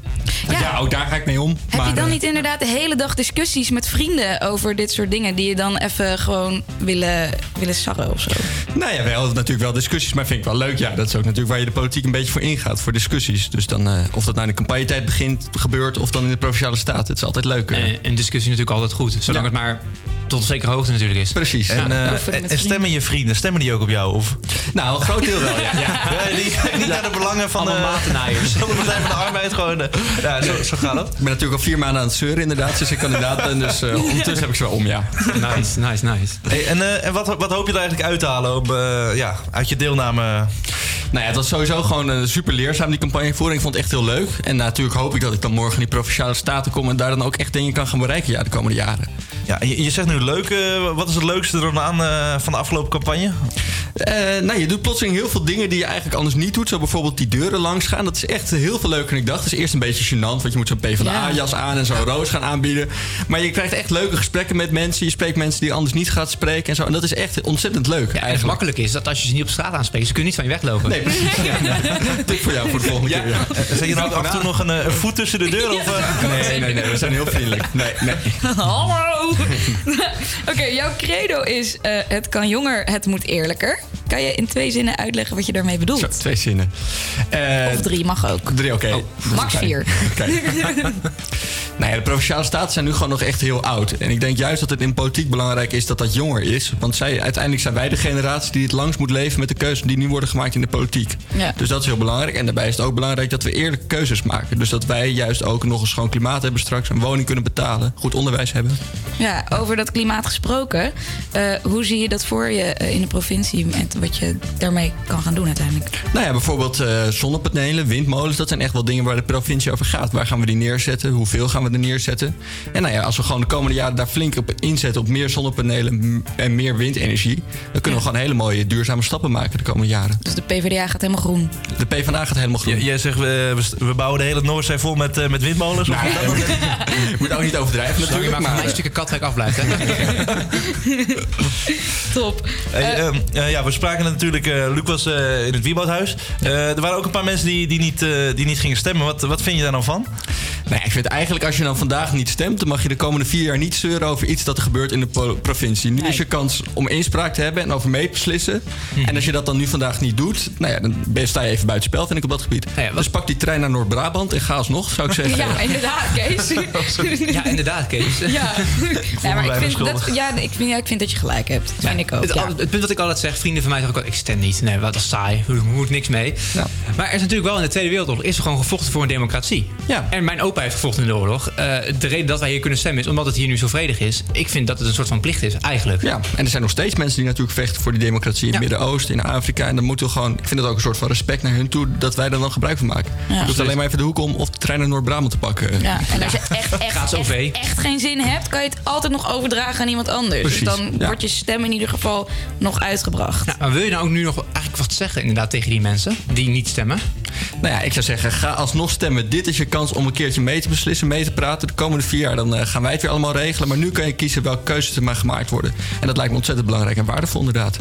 Ja, ook daar ga ik mee om. Heb je dan eh, niet inderdaad de hele dag discussies met vrienden over dit soort dingen die je dan even gewoon willen, willen sarren of zo? Nou ja, wel natuurlijk wel discussies, maar vind ik wel leuk. Ja, dat is ook natuurlijk waar je de politiek een beetje voor ingaat, voor discussies. Dus dan, eh, of dat nou in de campagnetijd begint, gebeurt, of dan in de provinciale staat. Het is altijd leuk. eh. En, en discussie is natuurlijk altijd goed. Zolang het maar tot een zekere hoogte natuurlijk is. Precies. En, eh, en, en stemmen je vrienden, stemmen die ook op jou? Of? Nou, een groot deel wel, ja. Ja, die niet naar de belangen van de, van de Partij van de Arbeid. Gewoon, eh, ja, zo, zo gaat het. Ik ben natuurlijk al vier maanden aan het zeuren inderdaad, sinds ik kandidaat ben. Dus eh, ondertussen heb ik ze wel om, ja. Nice, nice, nice. Hey, en eh, en wat, wat hoop je er eigenlijk uit te halen op, eh, ja, uit je deelname? Nou ja, het was sowieso gewoon eh, super leerzaam, die campagnevoering. Ik vond het echt heel leuk. En natuurlijk hoop ik dat ik dan morgen in die provinciale staten kom... en daar dan ook echt dingen kan gaan bereiken ja, de komende jaren. Ja, je, je zegt nu leuk. eh, wat is het leukste er dan aan eh, van de afgelopen campagne? Eh, nou, je doet plotseling heel veel dingen die je eigenlijk anders niet doet. Zo bijvoorbeeld die deuren langs gaan. Dat is echt heel veel leuker dan ik dacht. Het is eerst een beetje gênant, want je moet zo'n PvdA-jas aan en zo'n roos gaan aanbieden. Maar je krijgt echt leuke gesprekken met mensen. Je spreekt mensen die je anders niet gaat spreken en zo. En dat is echt ontzettend leuk. En het makkelijke is dat als je ze niet op straat aanspreekt, ze kunnen niet van je weglopen. Nee, precies. Tip voor jou voor de volgende keer. Ja. Zet je dan ook af en toe nog een, eh, een voet tussen de deur? Of, eh? Nee, nee, nee. We zijn heel vriendelijk. Nee, nee. Hallo! Oké, jouw credo is eh, het kan jonger, het moet eerlijker. Kan je in twee zinnen uitleggen wat je daarmee bedoelt? Zo, twee zinnen. Eh, Of drie mag ook. Drie, oké. Is Max vier. Oké. Nou ja, de provinciale staten zijn nu gewoon nog echt heel oud. En ik denk juist dat het in politiek belangrijk is dat dat jonger is. Want zij, uiteindelijk zijn wij de generatie die het langst moet leven met de keuzes die nu worden gemaakt in de politiek. Ja. Dus dat is heel belangrijk. En daarbij is het ook belangrijk dat we eerlijke keuzes maken. Dus dat wij juist ook nog een schoon klimaat hebben straks, een woning kunnen betalen, goed onderwijs hebben. Ja, over dat klimaat gesproken. eh, hoe zie je dat voor je eh, in de provincie en wat je daarmee kan gaan doen uiteindelijk? Nou ja, bijvoorbeeld eh, zonnepanelen, windmolens. Dat zijn echt wel dingen waar de provincie over gaat. Waar gaan we die neerzetten? Hoeveel gaan we er neerzetten? En nou ja, als we gewoon de komende jaren daar flink op inzetten... op meer zonnepanelen en meer windenergie... dan kunnen we gewoon hele mooie duurzame stappen maken de komende jaren. Dus de PvdA gaat helemaal groen. De PvdA gaat helemaal groen. J- jij zegt, we, we- we bouwen de hele Noordzee vol met, eh, met windmolens? of Nou, je moet ook niet overdrijven natuurlijk. maar Maar, mijn stukken katwijk afblijft. Hè? Top. Hey, ehm, eh, ja, we spraken natuurlijk, eh, Luc was eh, in het Wieboudhuis. Eh, er waren ook een paar mensen die, die, niet, eh, die niet gingen stemmen. Wat, wat vind je daar nou van? nou ja, ik vind eigenlijk als je dan vandaag niet stemt... dan mag je de komende vier jaar niet zeuren over iets dat er gebeurt in de provincie. Nu is je kans om inspraak te hebben en over mee te beslissen. En als je dat dan nu vandaag niet doet... Nou ja, dan ben je- sta je even buitenspel, vind ik, op dat gebied. Dus pak die trein naar Noord-Brabant en ga alsnog, zou ik zeggen. Ja, inderdaad, Kees. Ja, inderdaad, Kees. Ja, ja maar ik vind, dat, ja, ik, vind, ja, ik vind dat je gelijk hebt. Dat vind ik ook. Het, het punt wat ik altijd zeg, vrienden van mij zeggen ook al, ik stem niet. Nee, wat is saai, er moet niks mee. Maar er is natuurlijk wel in de Tweede Wereldoorlog is er gewoon gevochten voor een democratie. Ja. En mijn opa heeft gevochten in de oorlog. Eh, de reden dat wij hier kunnen stemmen is omdat het hier nu zo vredig is. Ik vind dat het een soort van plicht is, eigenlijk. Ja, en er zijn nog steeds mensen die natuurlijk vechten voor die democratie in het Midden-Oosten, in Afrika. En dan moeten we gewoon, ik vind het ook een soort van respect naar hun toe dat wij daar dan gebruik van maken. Ja. Je hoeft alleen maar even de hoek om of de trein naar Noord-Brabant te pakken. Ja, en als je echt, echt, geen zin hebt, kan je het altijd nog overdragen aan iemand anders. Precies, dus dan ja. wordt je stem in ieder geval nog uitgebracht. Ja, maar wil je nou ook nu nog eigenlijk wat zeggen inderdaad tegen die mensen die niet stemmen? Nou ja, ik zou zeggen, ga alsnog stemmen. Dit is je kans om een keertje mee te beslissen, mee te praten. De komende vier jaar dan eh, gaan wij het weer allemaal regelen. Maar nu kan je kiezen welke keuzes er maar gemaakt worden. En dat lijkt me ontzettend belangrijk en waardevol inderdaad.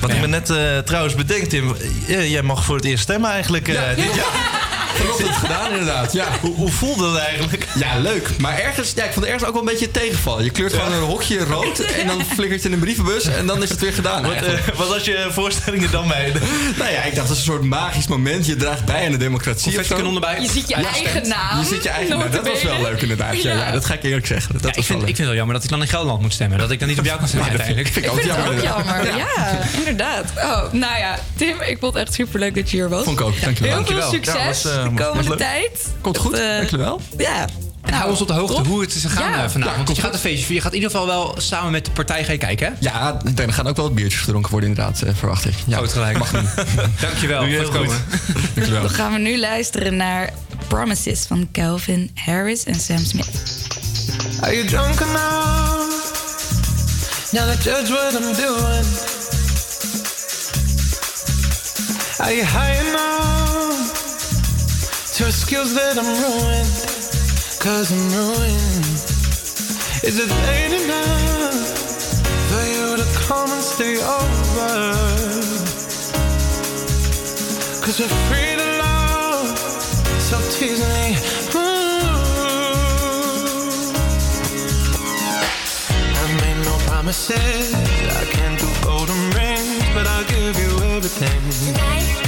Wat ik me net eh, trouwens bedenk, Tim. eh, jij mag voor het eerst stemmen eigenlijk eh, dit jaar. Vanochtend gedaan inderdaad, ja. Hoe, hoe voelde dat eigenlijk? Ja, leuk. Maar ergens, ja, ik vond het ergens ook wel een beetje tegenvallen. Je kleurt gewoon een hokje rood en dan flikkert het in een brievenbus en dan is het weer gedaan. Wat, eh, wat was je voorstellingen dan mee? Nou ja, ik dacht dat is een soort magisch moment. Je draagt bij aan de democratie. Of erbij. Je ziet je eigen naam. Je ziet je eigen naam. Dat was wel leuk inderdaad. Ja, dat ga ik eerlijk zeggen. Dat Ja, was ik, vind, wel ik vind het wel jammer dat ik dan in Gelderland moet stemmen. Dat ik dan niet op jou kan stemmen Ja, dat vind- uiteindelijk. vind ik ook Ik vind het ook jammer. Ja, inderdaad. Oh, nou ja, Tim, ik vond het echt superleuk dat je hier was. Vond ik ook, dankjewel. Heel veel Dankjewel. succes Ja, was, eh, de was komende tijd. Komt goed, eh, dankjewel. Ja. En hou ons op de hoogte top. hoe het is gegaan Ja. eh, vanavond. Ja, Want je gaat een feestje vieren. Je gaat in ieder geval wel samen met de partij gaan kijken, hè? Ja, er gaan ook wel wat biertjes gedronken worden inderdaad, eh, verwacht ik. Ja, Groot gelijk. Mag niet. Dankjewel je voor het komen. Dankjewel. Dan gaan we nu luisteren naar Promises van Calvin Harris en Sam Smith. Are you drunk enough now to judge what I'm doing? Are you high enough to excuse that I'm ruined? Cause I'm ruined. Is it late enough for you to come and stay over? Cause we're free to love. So tease me. I made no promises. I can't do golden rings, but I'll give you everything. In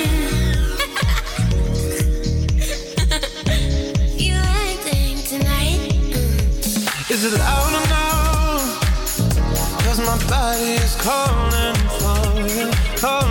Is it loud no? Cause my body is calling for you, calling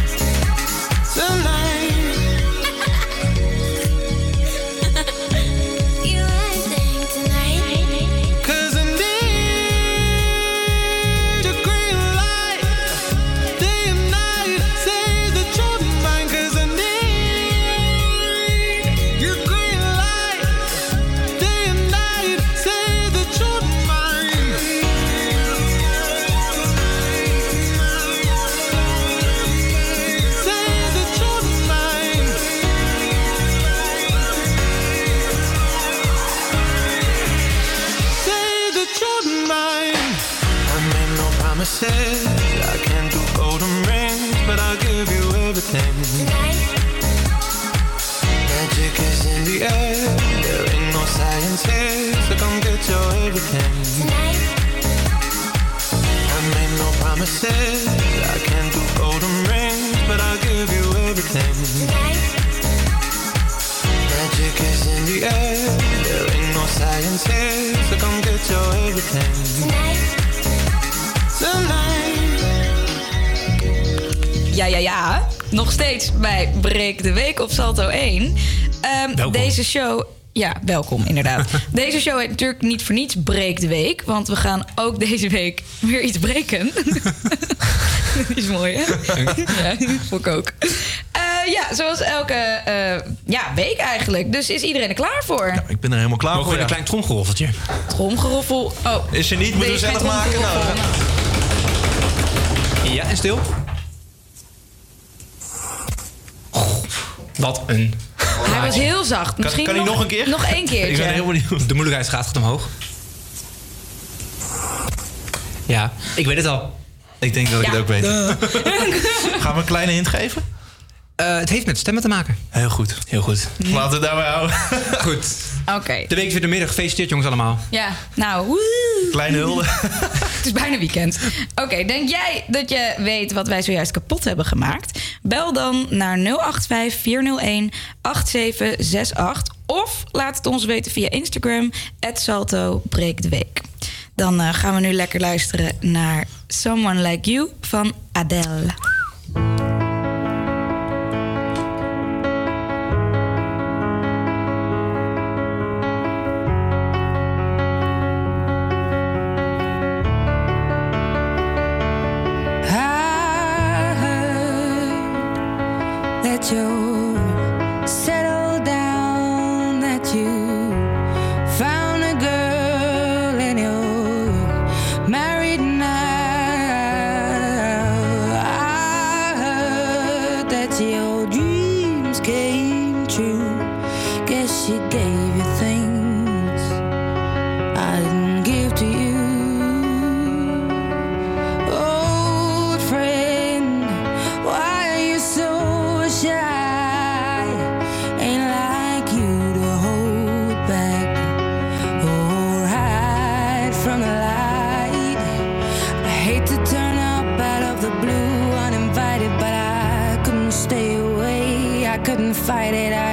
You no promises. I can't do golden rings, but I'll give you everything. Magic is in the air. There ain't no science here, so come get your everything. Tonight. Ja, ja, ja. Nog steeds bij Breek de Week op Salto 1. Ehm, Welkom. Deze show... Ja, welkom inderdaad. deze show heet natuurlijk niet voor niets Breek de Week. Want we gaan ook deze week weer iets breken. Dat is mooi, hè? ja, vond ik ook. Eh, ja, zoals elke eh, ja, week eigenlijk. Dus is iedereen er klaar voor? Ik ben er helemaal klaar Mogen voor. we een ja. klein tromgeroffeltje? Tromgeroffel. Oh. Is er niet? Moeten we zelf maken? Nou. Ja, en stil. Wat een... Hij was heel zacht. Misschien kan hij nog een keer? Nog één keertje. benieuwd. De moeilijkheidsgraad gaat omhoog. Ja, ik weet het al. Ik denk dat ik Ja. het ook weet. Gaan we een kleine hint geven? Eh, het heeft met stemmen te maken. Heel goed. Heel goed. Laten we het daarbij houden. Goed. Oké. De week is weer de middag. Gefeliciteerd jongens allemaal. Ja, nou, woe. Kleine hulde. Het is bijna weekend. Oké, denk jij dat je weet wat wij zojuist kapot hebben gemaakt? Bel dan naar 085 401 8768 of laat het ons weten via Instagram Salto Breek de Week. Dan eh, gaan we nu lekker luisteren naar Someone Like You van Adele. Fight it. I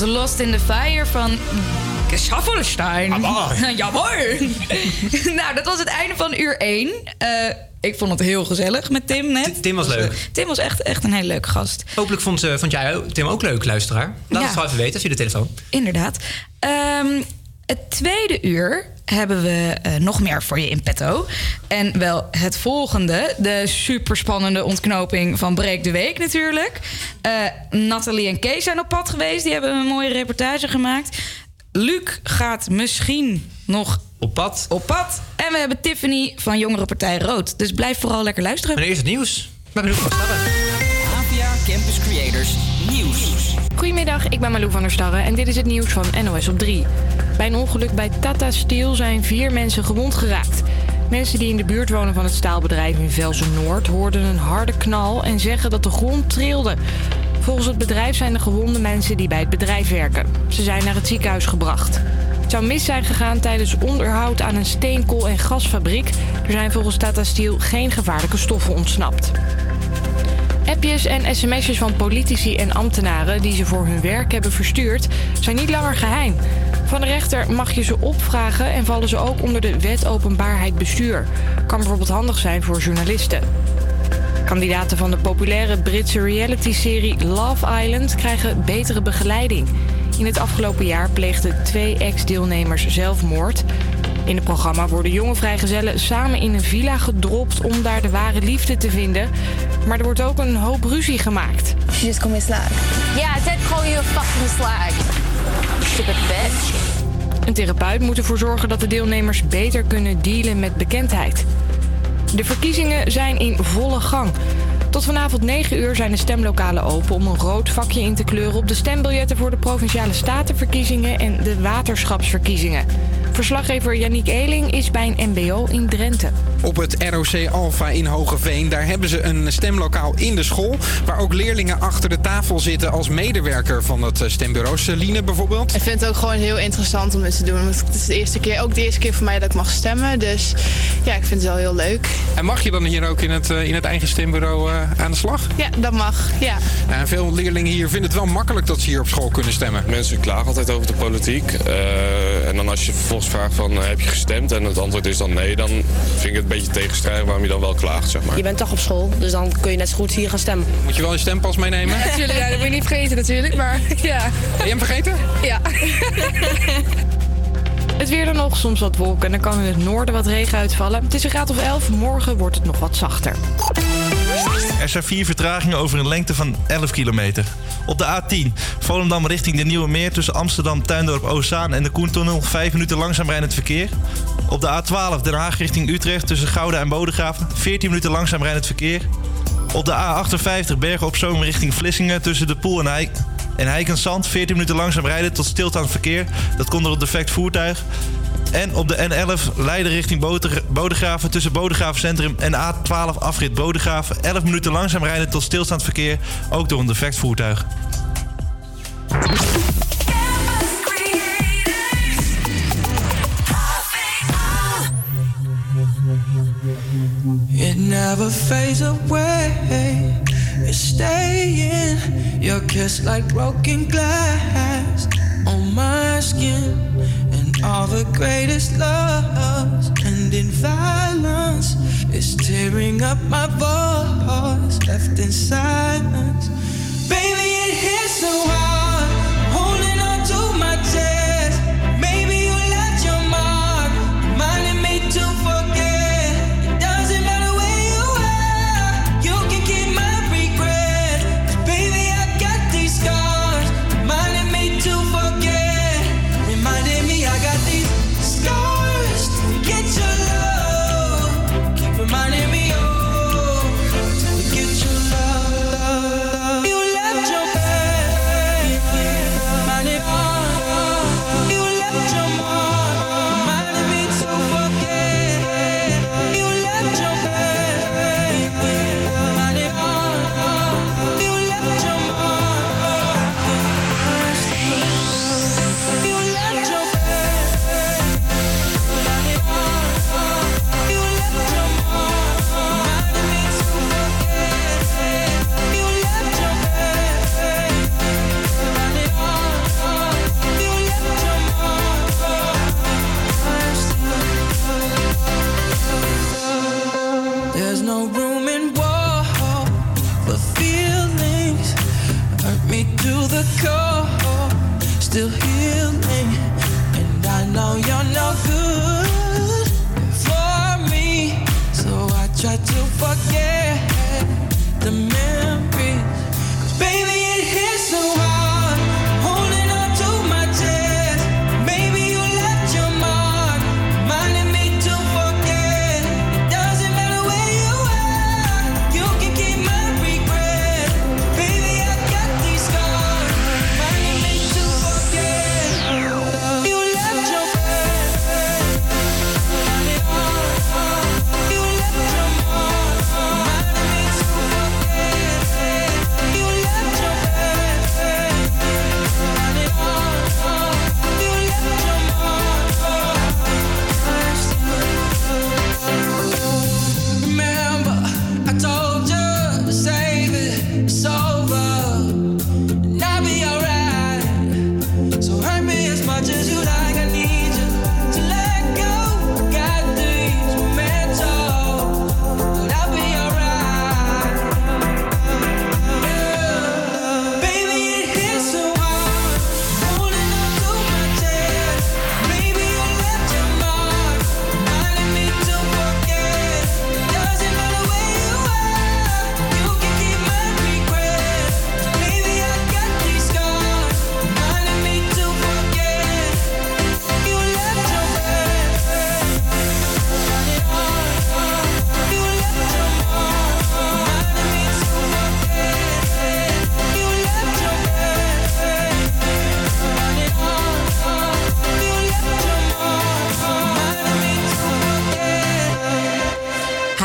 was Lost in the Fire van Schaffelstein. Jawel. nou, dat was het einde van uur 1. ik vond het heel gezellig met Tim net. Tim was leuk. Tim was echt, echt een hele leuke gast. Hopelijk vond, eh, vond jij Tim ook leuk, luisteraar. Laat Ja. het gewoon even weten via de telefoon. Inderdaad. Ehm, het tweede uur hebben we eh, nog meer voor je in petto. En wel het volgende. De superspannende ontknoping van Breek de Week natuurlijk. Eh, Nathalie en Kees zijn op pad geweest. Die hebben een mooie reportage gemaakt. Luc gaat misschien nog op pad. Op pad. En we hebben Tiffany van Jongerenpartij Rood. Dus blijf vooral lekker luisteren. Maar eerst het nieuws. Ik ben benieuwd wat staat er. APA Campus Creators Nieuws. Goedemiddag, ik ben Malou van der Starre en dit is het nieuws van NOS op 3. Bij een ongeluk bij Tata Steel zijn vier mensen gewond geraakt. Mensen die in de buurt wonen van het staalbedrijf in Velsen-Noord hoorden een harde knal en zeggen dat de grond trilde. Volgens het bedrijf zijn de gewonde mensen die bij het bedrijf werken. Ze zijn naar het ziekenhuis gebracht. Het zou mis zijn gegaan tijdens onderhoud aan een steenkool- en gasfabriek. Er zijn volgens Tata Steel geen gevaarlijke stoffen ontsnapt. Appjes en sms'jes van politici en ambtenaren die ze voor hun werk hebben verstuurd, zijn niet langer geheim. Van de rechter mag je ze opvragen en vallen ze ook onder de wet openbaarheid bestuur. Kan bijvoorbeeld handig zijn voor journalisten. Kandidaten van de populaire Britse reality-serie Love Island krijgen betere begeleiding. In het afgelopen jaar pleegden twee ex-deelnemers zelfmoord. In het programma worden jonge vrijgezellen samen in een villa gedropt om daar de ware liefde te vinden. Maar er wordt ook een hoop ruzie gemaakt. She just called me slag. Yeah, I did call you a fucking slag. Stupid bitch. Een therapeut moet ervoor zorgen dat de deelnemers beter kunnen dealen met bekendheid. De verkiezingen zijn in volle gang. Tot vanavond 9 uur zijn de stemlokalen open om een rood vakje in te kleuren op de stembiljetten voor de provinciale statenverkiezingen en de waterschapsverkiezingen. Verslaggever Yannick Eeling is bij een MBO in Drenthe. Op het ROC Alpha in Hogeveen, daar hebben ze een stemlokaal in de school... waar ook leerlingen achter de tafel zitten als medewerker van het eh, stembureau. Celine bijvoorbeeld. Ik vind het ook gewoon heel interessant om dit te doen. Want het is de eerste keer, ook de eerste keer voor mij dat ik mag stemmen. Dus ja, ik vind het wel heel leuk. En mag je dan hier ook in het, eh, in het eigen stembureau eh, aan de slag? Ja, dat mag. Ja. En veel leerlingen hier vinden het wel makkelijk dat ze hier op school kunnen stemmen. Mensen klagen altijd over de politiek. eh, en dan als je vervolgens vraagt van eh, heb je gestemd en het antwoord is dan nee, dan vind ik het een beetje tegenstrijdig waarom je dan wel klaagt, zeg maar. Je bent toch op school, dus dan kun je net zo goed hier gaan stemmen. Moet je wel je stempas meenemen? Natuurlijk, ja, dat moet je niet vergeten natuurlijk. Maar ja. Ben je hem vergeten? Ja. Het weer dan nog, soms wat wolken en dan kan in het noorden wat regen uitvallen. Het is een graad of 11, morgen wordt het nog wat zachter. Er zijn vier vertragingen over een lengte van 11 kilometer. Op de A10 Volendam richting de Nieuwe Meer tussen Amsterdam, Tuindorp, Oostzaan en de Koentunnel 5 minuten langzaam rijdend verkeer. Op de A12 Den Haag richting Utrecht tussen Gouda en Bodegraven 14 minuten langzaam rijdend verkeer. Op de A58 Bergen op Zoom richting Vlissingen tussen de Poel en Eik. En Heikensand 14 minuten langzaam rijden tot stilstaand verkeer. Dat komt door een defect voertuig. En op de N11 Leiden richting Bodegraven tussen Bodegraven Centrum en A12 afrit Bodegraven. 11 minuten langzaam rijden tot stilstaand verkeer, ook door een defect voertuig. Away. It's staying. Your kiss like broken glass on my skin. And all the greatest loves end in violence. It's tearing up my voice, left in silence. Baby, it hits so hard.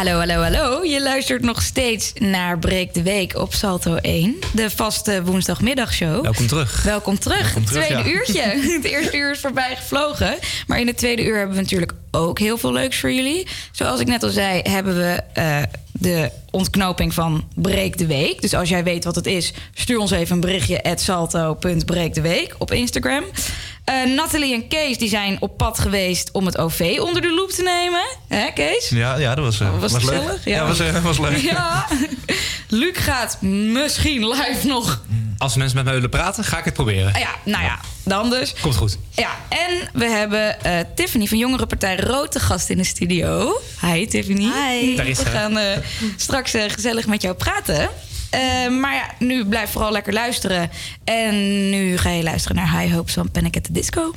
Hallo, hallo, hallo. Je luistert nog steeds naar Breek de Week op Salto 1. De vaste woensdagmiddagshow. Welkom terug. Welkom terug. Welkom terug, tweede ja. uurtje. Het eerste uur is voorbij gevlogen. Maar in het tweede uur hebben we natuurlijk ook heel veel leuks voor jullie. Zoals ik net al zei, hebben we eh, de ontknoping van Breek de Week. Dus als jij weet wat het is, stuur ons even een berichtje... salto.breekdeweek op Instagram. Eh Nathalie en Kees die zijn op pad geweest om het OV onder de loep te nemen. Hè, Kees? Ja, ja dat was, eh, Was was, het leuk. Ja, Ja. was, eh, was leuk. Ja. Luc gaat misschien live nog. Als mensen met mij willen praten, ga ik het proberen. Ja, nou ja, dan dus. Komt goed. Ja, en we hebben eh, Tiffany van Jongerenpartij Rood te gast in de studio. Hi Tiffany. Hi. Daar is We gaan eh, straks gezellig met jou praten. Eh, maar ja, nu blijf vooral lekker luisteren. En nu ga je luisteren naar High Hopes van Panic at the Disco.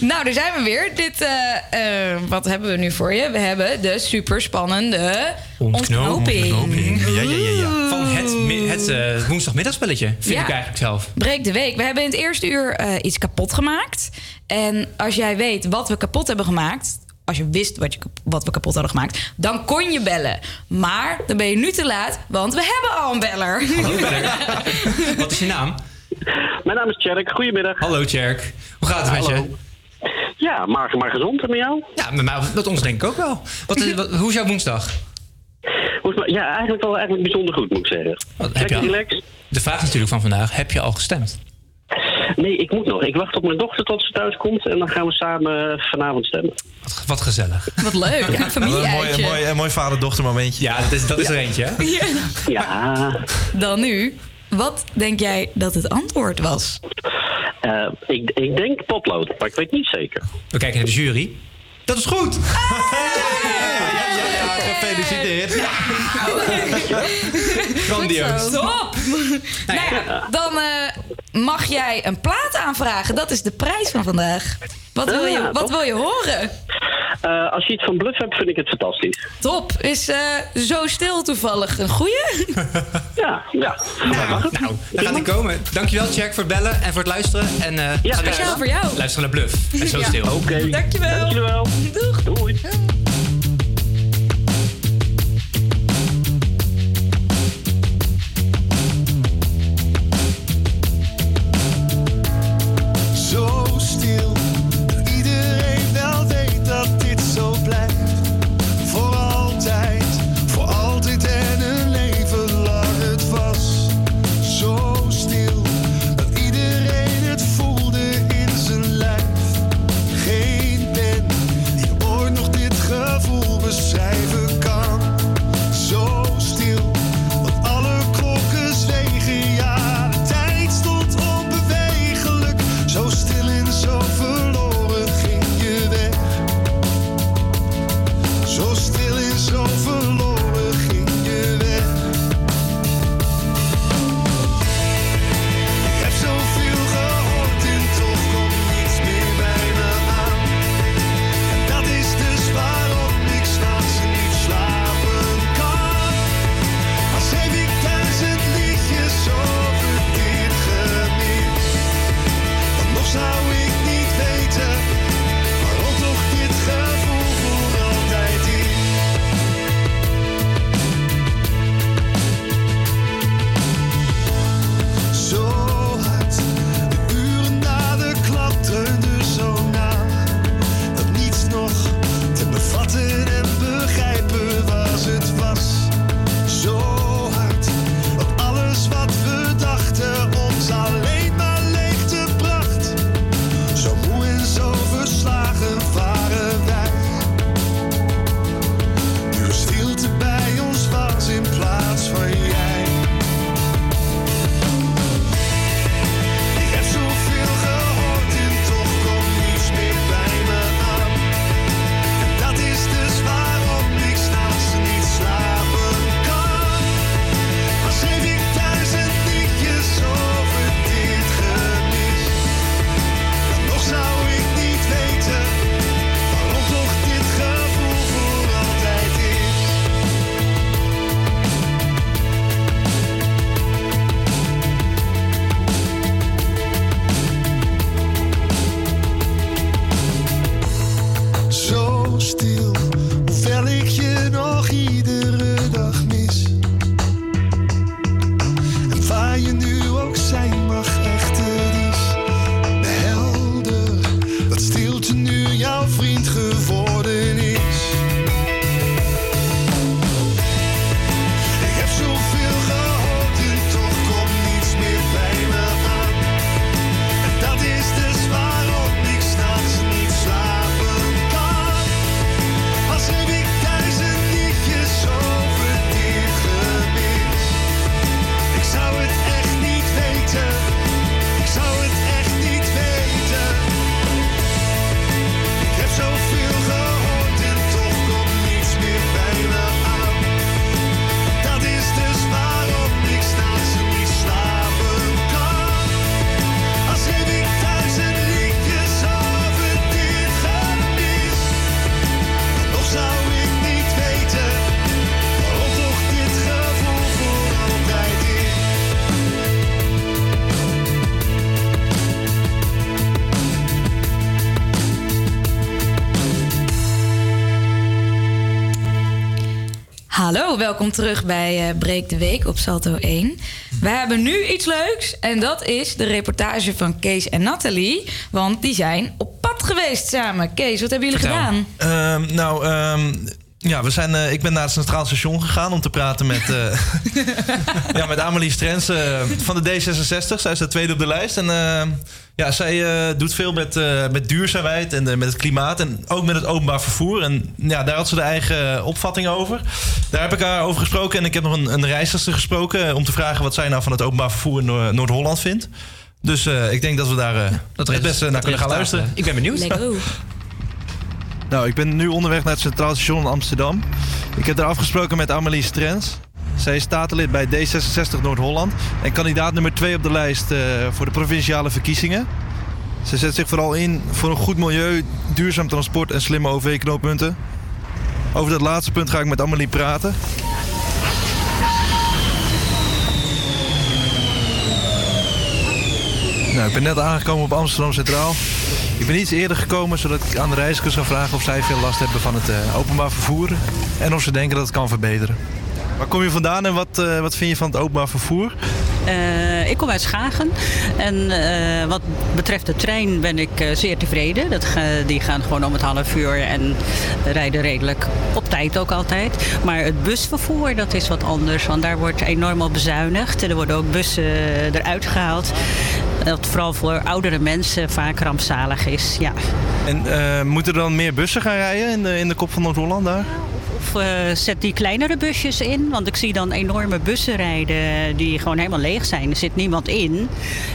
Nou, daar zijn we weer. Dit, eh, eh, wat hebben we nu voor je? We hebben de superspannende ontknoping. Ja, ja, ja, ja. Van het, het eh, woensdagmiddagspelletje, vind Ja. ik eigenlijk zelf. Breek de week. We hebben in het eerste uur eh, iets kapot gemaakt. En als jij weet wat we kapot hebben gemaakt... als je wist wat, je, wat we kapot hadden gemaakt... dan kon je bellen. Maar dan ben je nu te laat, want we hebben al een beller. Wat is je naam? Mijn naam is Tjerk. Goedemiddag. Hallo Tjerk. Hoe gaat het met je? Ja, maar, maar gezond en met jou? Ja, met, mij, met ons denk ik ook wel. Wat hoe is jouw woensdag? Ja, eigenlijk wel eigenlijk bijzonder goed, moet ik zeggen. Heb je al- relaxed. De vraag natuurlijk van vandaag, heb je al gestemd? Nee, ik moet nog. Ik wacht op mijn dochter tot ze thuis komt en dan gaan we samen vanavond stemmen. Wat, wat gezellig. Wat leuk, een Een mooi, een mooi, een mooi vader-dochter momentje. Ja, dat is, dat is er eentje, hè? Ja. Dan nu, wat denk jij dat het antwoord was? Eh, ik, ik denk potlood, maar ik weet niet zeker. We kijken naar de jury. Dat is goed! Gefeliciteerd. Grandioos. Stop! nou ja, dan eh, mag jij een plaat aanvragen. Dat is de prijs van vandaag. Wat wil je, Ah, wat wil je horen? Eh, als je iets van bluff hebt, vind ik het fantastisch. Top. Is eh, zo stil toevallig een goeie? Ja, ja. Nou, nou, daar gaat hij komen. Dankjewel, Jack, voor het bellen en voor het luisteren. En eh, Ja, ga speciaal voor jou. Luisteren naar Bluff. En zo Ja. stil. Oké. Dankjewel. Dankjewel. Doeg. Doei. Welkom terug bij eh Breek de Week op Salto 1. We hebben nu iets leuks en dat is de reportage van Kees en Nathalie. Want die zijn op pad geweest samen. Kees, wat hebben jullie gedaan? Ehm, nou, ehm, ja, we zijn, eh, ik ben naar het Centraal Station gegaan om te praten met, eh, ja, met Amelie Strens eh, van de D66. Zij is de tweede op de lijst. En eh, ja, zij eh, doet veel met, eh, met duurzaamheid en met het klimaat. En ook met het openbaar vervoer. En ja, daar had ze de eigen opvatting over. Daar heb ik haar over gesproken. En ik heb nog een, een reisster gesproken om te vragen wat zij nou van het openbaar vervoer in Noor- Noord-Holland vindt. Dus eh, ik denk dat we daar eh, het beste naar kunnen gaan luisteren. Ik ben benieuwd. Nou, ik ben nu onderweg naar het Centraal Station in Amsterdam. Ik heb daar afgesproken met Amelie Strens. Zij is statenlid bij D66 Noord-Holland en kandidaat nummer 2 op de lijst eh, voor de provinciale verkiezingen. Ze zet zich vooral in voor een goed milieu, duurzaam transport en slimme OV-knooppunten. Over dat laatste punt ga ik met Amelie praten. Nou, ik ben net aangekomen op Amsterdam Centraal. Ik ben iets eerder gekomen zodat ik aan de reizigers kan vragen of zij veel last hebben van het eh, openbaar vervoer. En of ze denken dat het kan verbeteren. Waar kom je vandaan en wat, eh, wat vind je van het openbaar vervoer? Eh, ik kom uit Schagen en wat betreft de trein ben ik zeer tevreden. Dat, die gaan gewoon om het half uur en rijden redelijk op tijd ook altijd. Maar het busvervoer dat is wat anders, want daar wordt enorm op bezuinigd. Er worden ook bussen eruit gehaald. Dat vooral voor oudere mensen vaak rampzalig is. Ja. En eh, moeten er dan meer bussen gaan rijden in de, in de kop van Noord-Holland daar? Of eh, zet die kleinere busjes in. Want ik zie dan enorme bussen rijden die gewoon helemaal leeg zijn. Er zit niemand in.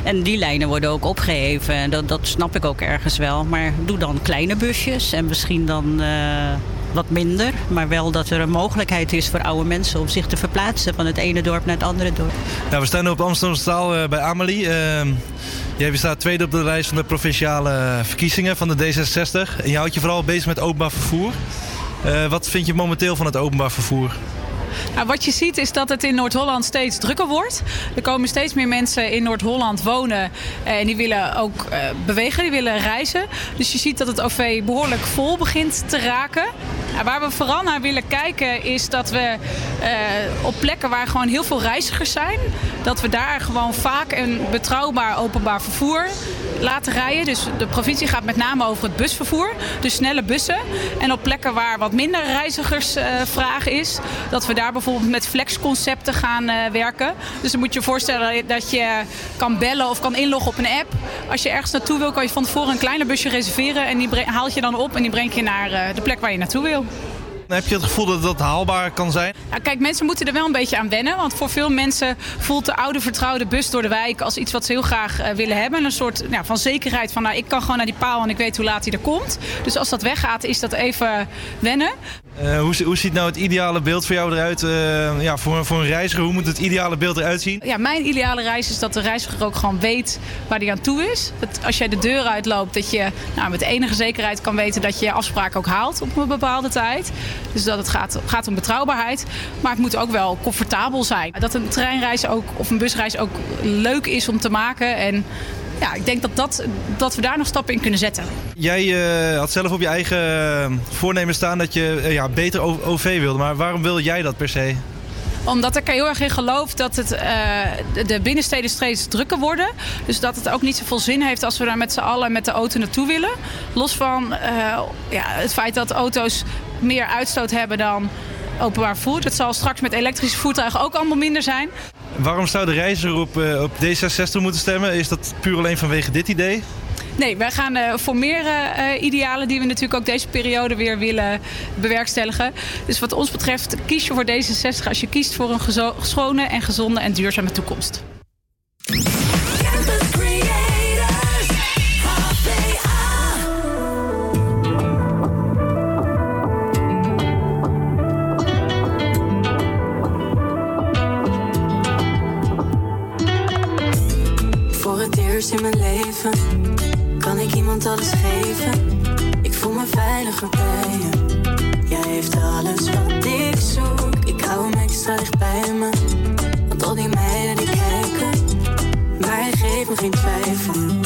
En die lijnen worden ook opgeheven. En Dat, dat snap ik ook ergens wel. Maar doe dan kleine busjes en misschien dan eh, wat minder. Maar wel dat er een mogelijkheid is voor oude mensen om zich te verplaatsen van het ene dorp naar het andere dorp. Nou, we staan nu op Amsterdam Centraal eh, bij Amelie. Ehm, jij staat tweede op de lijst van de provinciale verkiezingen van de D66. En je houdt je vooral bezig met openbaar vervoer. Eh, wat vind je momenteel van het openbaar vervoer? Nou, wat je ziet is dat het in Noord-Holland steeds drukker wordt. Er komen steeds meer mensen in Noord-Holland wonen en die willen ook eh, bewegen, die willen reizen. Dus je ziet dat het OV behoorlijk vol begint te raken. Nou, waar we vooral naar willen kijken is dat we eh, op plekken waar gewoon heel veel reizigers zijn, dat we daar gewoon vaak een betrouwbaar openbaar vervoer laten rijden. Dus de provincie gaat met name over het busvervoer, dus snelle bussen. En op plekken waar wat minder reizigersvraag is, dat we daar bijvoorbeeld met flexconcepten gaan eh, werken. Dus dan moet je je voorstellen dat je kan bellen of kan inloggen op een app. Als je ergens naartoe wil, kan je van tevoren een kleiner busje reserveren en die haalt je dan op en die brengt je naar eh, de plek waar je naartoe wil. Heb je het gevoel dat dat haalbaar kan zijn? Kijk, mensen moeten er wel een beetje aan wennen. Want voor veel mensen voelt de oude vertrouwde bus door de wijk als iets wat ze heel graag eh, willen hebben. Een soort van zekerheid van nou, ik kan gewoon naar die paal en ik weet hoe laat hij er komt. Dus als dat weggaat, is dat even wennen. Eh, hoe, hoe ziet nou het ideale beeld voor jou eruit? eh, ja, voor, voor een reiziger, hoe moet het ideale beeld eruit zien? Ja, mijn ideale reis is dat de reiziger ook gewoon weet waar hij aan toe is. Dat als jij de deur uitloopt, dat je nou, met enige zekerheid kan weten dat je je afspraak ook haalt op een bepaalde tijd. Dus dat het gaat, gaat om betrouwbaarheid. Maar het moet ook wel comfortabel zijn. Dat een treinreis ook, of een busreis ook leuk is om te maken. En ja, ik denk dat, dat, dat we daar nog stappen in kunnen zetten. Jij eh, had zelf op je eigen eh, voornemen staan dat je eh, ja, beter OV wilde. Maar waarom wil jij dat per se? Omdat ik er heel erg in geloof dat het, de- de binnensteden steeds drukker worden. Dus dat het ook niet zoveel zin heeft als we daar met z'n allen met de auto naartoe willen. Los van ja, het feit dat auto's meer uitstoot hebben dan openbaar vervoer. Dat zal straks met elektrische voertuigen ook allemaal minder zijn. Waarom zou de reiziger op, eh, op D66 moeten stemmen? Is dat puur alleen vanwege dit idee? Nee, wij gaan eh, voor meer eh, idealen die we natuurlijk ook deze periode weer willen bewerkstelligen. Dus wat ons betreft kies je voor D66 als je kiest voor een schone en gezonde en duurzame toekomst. In mijn leven kan ik iemand alles geven. Ik voel me veiliger bij je. Jij heeft alles wat ik zoek. Ik hou hem extra dicht bij me. Want al die meiden die kijken, maar hij geeft me geen twijfel.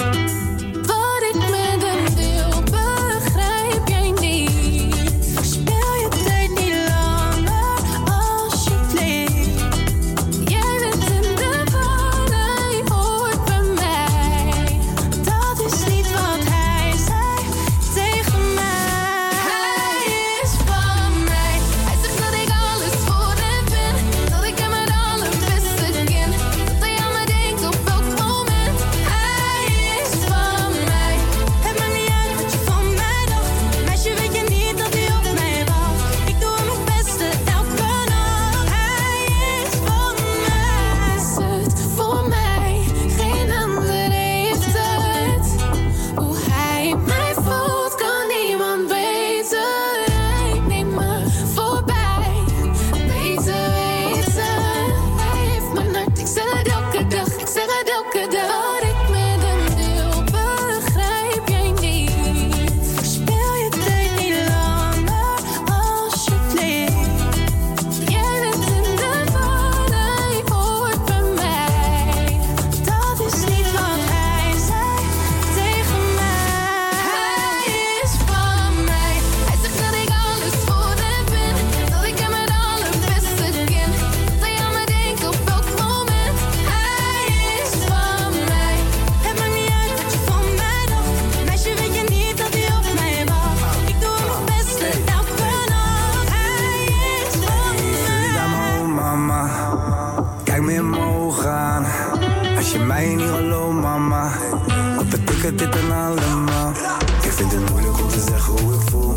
Vind het moeilijk om te zeggen hoe ik voel.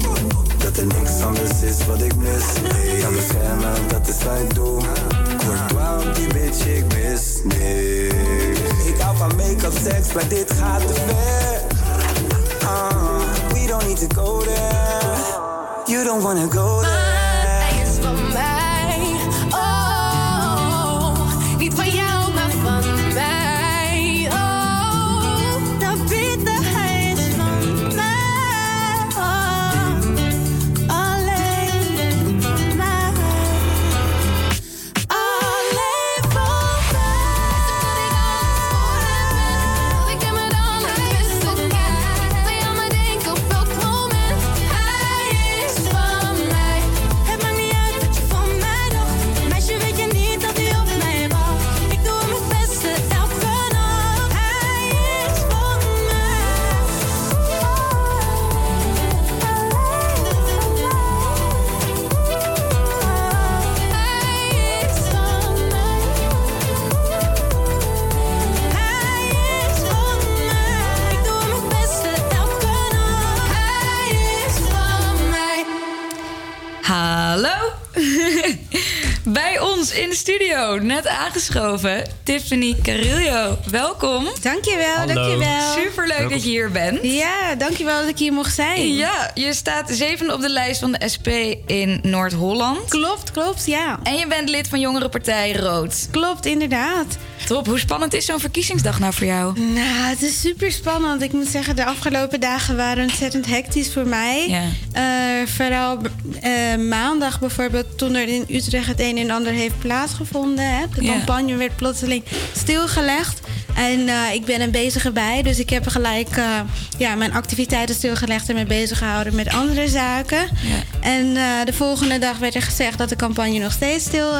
Dat er niks anders is wat ik mis. Ja, beschermen, dat is wat ik doe. Courtois die bitch, ik mis niks. Ik hou van make-up seks, maar dit gaat te ver. Uh, we don't need to go there. You don't wanna go there. Aangeschoven, Tiffany Carillo. Welkom. Dankjewel, Hallo. dankjewel. Superleuk Welkom. dat je hier bent. Ja, dankjewel dat ik hier mocht zijn. Ja, je staat zevende op de lijst van de SP in Noord-Holland. Klopt, klopt, ja. En je bent lid van Jongerenpartij Rood. Klopt, inderdaad. Top. Hoe spannend is zo'n verkiezingsdag nou voor jou? Nou, het is super spannend. Ik moet zeggen, de afgelopen dagen waren ontzettend hectisch voor mij. Ja. Eh, vooral eh, maandag bijvoorbeeld, toen er in Utrecht het een en ander heeft plaatsgevonden. Hè. De Ja. campagne werd plotseling stilgelegd. En eh, ik ben er bezig bij. Dus ik heb gelijk ja, mijn activiteiten stilgelegd en me bezig gehouden met andere zaken. En eh, de volgende dag werd er gezegd dat de campagne nog steeds stil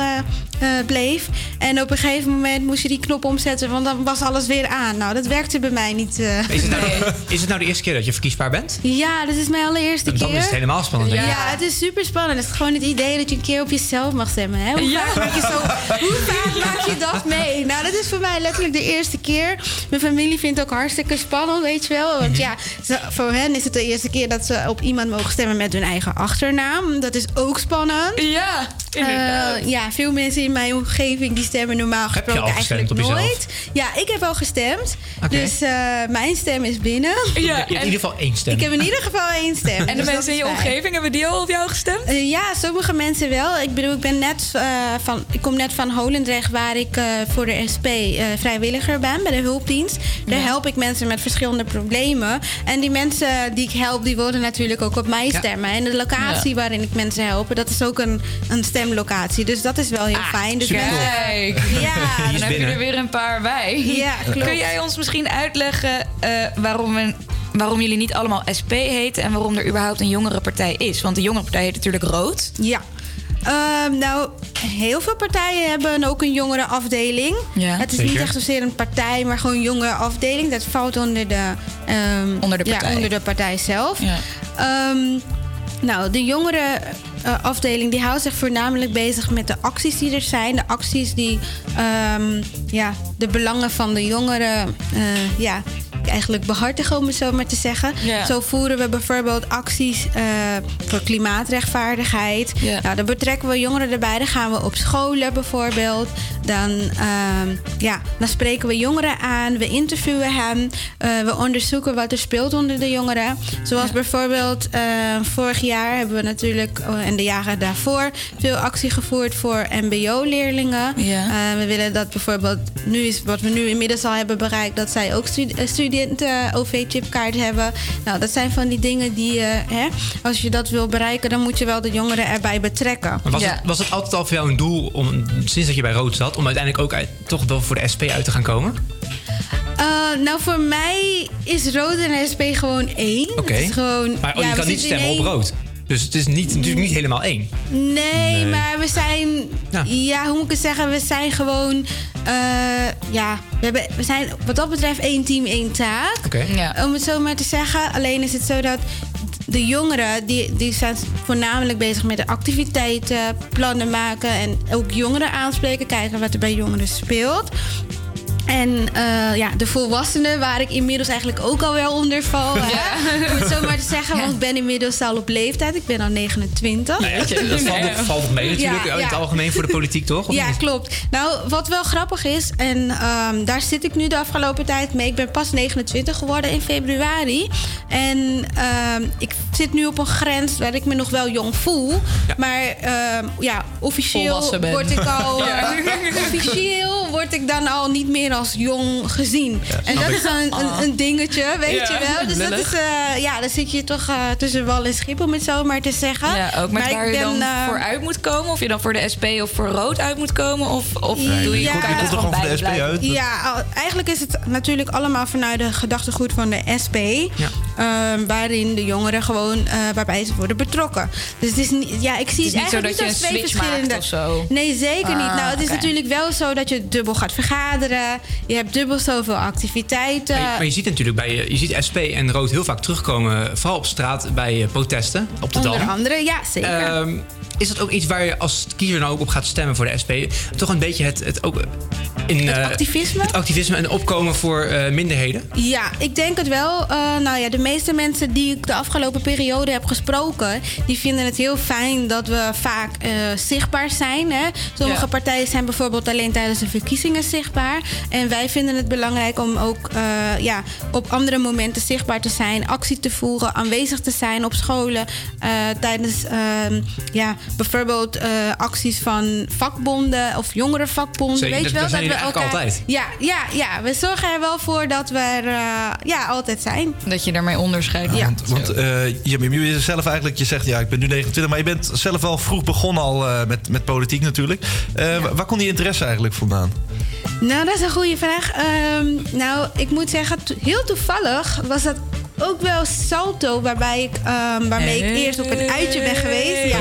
bleef. En op een gegeven moment moest je die knop omzetten, want dan was alles weer aan. Nou, dat werkte bij mij niet. eh. Is het, nou, is het nou de eerste keer dat je verkiesbaar bent? Ja, dit is mijn allereerste Dan keer. is het helemaal spannend, denk Ja, ik. het is super spannend. Het is gewoon het idee dat je een keer op jezelf mag stemmen. Hè? Hoe, Ja. vaak maak je zo, hoe vaak maak je dat mee? Nou, dat is voor mij letterlijk de eerste keer. Mijn familie vindt het ook hartstikke spannend, weet je wel. Want ja, ze- voor hen is het de eerste keer dat ze op iemand mogen stemmen met hun eigen achternaam. Dat is ook spannend. Ja, Eh, ja, veel mensen in mijn omgeving die stemmen normaal Heb je gesproken al gestemd eigenlijk op jezelf? nooit. Ja, ik heb al gestemd. Dus eh, mijn stem is binnen. je hebt in ieder geval één stem. Ik heb in ieder geval één stem. En de Dus mensen in je fijn. omgeving, hebben die al op jou gestemd? Eh, ja, sommige mensen wel. Ik bedoel, ik ben net eh, van. Ik kom net van Holendrecht, waar ik eh, voor de SP eh, vrijwilliger ben bij de hulpdienst. Daar Ja. help ik mensen met verschillende problemen. En die mensen die ik help, die wilden natuurlijk ook op mij Ja. stemmen. En de locatie Ja. waarin ik mensen help, dat is ook een, een stemlocatie. Dus dat is wel heel fijn. Dus mensen- Kijk, Ja, dan heb je er weer een paar bij. Ja, klopt. Kun jij ons misschien uitleggen eh, waarom, we, waarom jullie niet allemaal SP heten en waarom er überhaupt een jongerenpartij is? Want de jongerenpartij heet natuurlijk Rood. Ja. Ehm, nou, heel veel partijen hebben ook een jongerenafdeling. Ja, het is zeker. niet echt zozeer een partij, maar gewoon een jongerenafdeling. Dat valt onder de, ehm, Onder de ja, partij. onder de partij zelf. Ja. Ehm, nou, de jongerenafdeling die houdt zich voornamelijk bezig met de acties die er zijn. De acties die ehm, ja, de belangen van de jongeren eh, ja, eigenlijk behartigen, om het zo maar te zeggen. Zo voeren we bijvoorbeeld acties eh, voor klimaatrechtvaardigheid. Nou, dan betrekken we jongeren erbij. Dan gaan we op scholen bijvoorbeeld. Dan, ehm, ja, dan spreken we jongeren aan. We interviewen hen. Eh, we onderzoeken wat er speelt onder de jongeren. Zoals bijvoorbeeld eh, vorig jaar hebben we natuurlijk... en de jaren daarvoor veel actie gevoerd voor mbo-leerlingen. We willen dat bijvoorbeeld... Nu is wat we nu inmiddels al hebben bereikt... dat zij ook stu- eh, OV-chipkaart hebben. Nou, dat zijn van die dingen die... eh, hè, als je dat wil bereiken, dan moet je wel de jongeren erbij betrekken. Maar was, Ja. het, was het altijd al voor jou een doel, om, sinds dat je bij Rood zat, om uiteindelijk ook uit, toch wel voor de SP uit te gaan komen? Eh, nou, voor mij is rood en SP gewoon één. Oké. Het is gewoon, Maar oh, je kan niet stemmen op Rood. Dus het is niet, natuurlijk niet helemaal één. Nee, Nee. maar we zijn... Ja. Ja. hoe moet ik het zeggen? We zijn gewoon... eh, ja, we, hebben, we zijn wat dat betreft één team, één taak. Ja. Om het zo maar te zeggen. Alleen is het zo dat de jongeren... Die, die zijn voornamelijk bezig met de activiteiten, plannen maken... en ook jongeren aanspreken, kijken wat er bij jongeren speelt. En eh, ja, de volwassenen, waar ik inmiddels eigenlijk ook al wel onder val. hè, Om het zo maar te zeggen, want ik ben inmiddels al op leeftijd. Ik ben al 29. Nou ja, dat valt, nog- valt mee natuurlijk Ja, in het ja. algemeen voor de politiek, toch? Of Ja, niet? klopt. Nou, wat wel grappig is, en ehm, daar zit ik nu de afgelopen tijd mee. Ik ben pas 29 geworden in februari. En ehm, ik zit nu op een grens waar ik me nog wel jong voel. Maar ehm, ja, officieel word ik al. Ja. eh, officieel word ik dan al niet meer als jong gezien. en dat ik. is dan een, een, een dingetje, weet Ja, je wel. Dus dat is, eh, ja, dan zit je toch eh, tussen wal en schip, om het zo maar te zeggen. Ja, ook met Maar waar ik je ben, dan eh, voor uit moet komen. Of je dan voor de SP of voor rood uit moet komen. Of, of Nee, doe je, je komt- kan je komt er gewoon voor de SP blijven? uit. Ja, al- eigenlijk is het natuurlijk allemaal vanuit de gedachtegoed van de SP. ehm, waarin de jongeren gewoon eh, waarbij ze worden betrokken. Dus het is niet, ja, ik zie is het, niet zo eigenlijk dat niet je als een twee verschillende. of zo? Nee, zeker niet. Ah, Nou, het is natuurlijk wel zo dat je dubbel gaat vergaderen. Je hebt dubbel zoveel activiteiten. Maar je, maar je ziet natuurlijk bij je, je ziet SP en Rood heel vaak terugkomen, vooral op straat bij eh, protesten op de Onder Dam. andere, ja, zeker. Ehm, is dat ook iets waar je als kiezer nou ook op gaat stemmen voor de SP? Toch een beetje het, het, ook in, Het eh, activisme? Het activisme en opkomen voor eh, minderheden? Ja, ik denk het wel. Eh, nou ja, de meeste mensen die ik de afgelopen periode heb gesproken, die vinden het heel fijn dat we vaak zichtbaar zijn. Hè? Sommige Ja. partijen zijn bijvoorbeeld alleen tijdens de verkiezingen zichtbaar. En wij vinden het belangrijk om ook ja, op andere momenten zichtbaar te zijn, actie te voeren, aanwezig te zijn op scholen. tijdens ehm, ja, bijvoorbeeld acties van vakbonden of jongerenvakbonden. Weet je wel, we altijd. ja, ja, ja, we zorgen er wel voor dat we er eh, ja, altijd zijn. Dat je daarmee onderscheidt. Ja. Want eh, je, je, je zelf eigenlijk, je zegt ja, ik ben nu 29, maar je bent zelf wel vroeg begonnen al eh, met, met politiek natuurlijk. Eh, Waar komt die interesse eigenlijk vandaan? Nou, dat is een goede vraag. Ehm, nou, ik moet zeggen, to- heel toevallig was dat ook wel Salto, waarbij ik, ehm, waarmee ik eerst op een uitje ben geweest.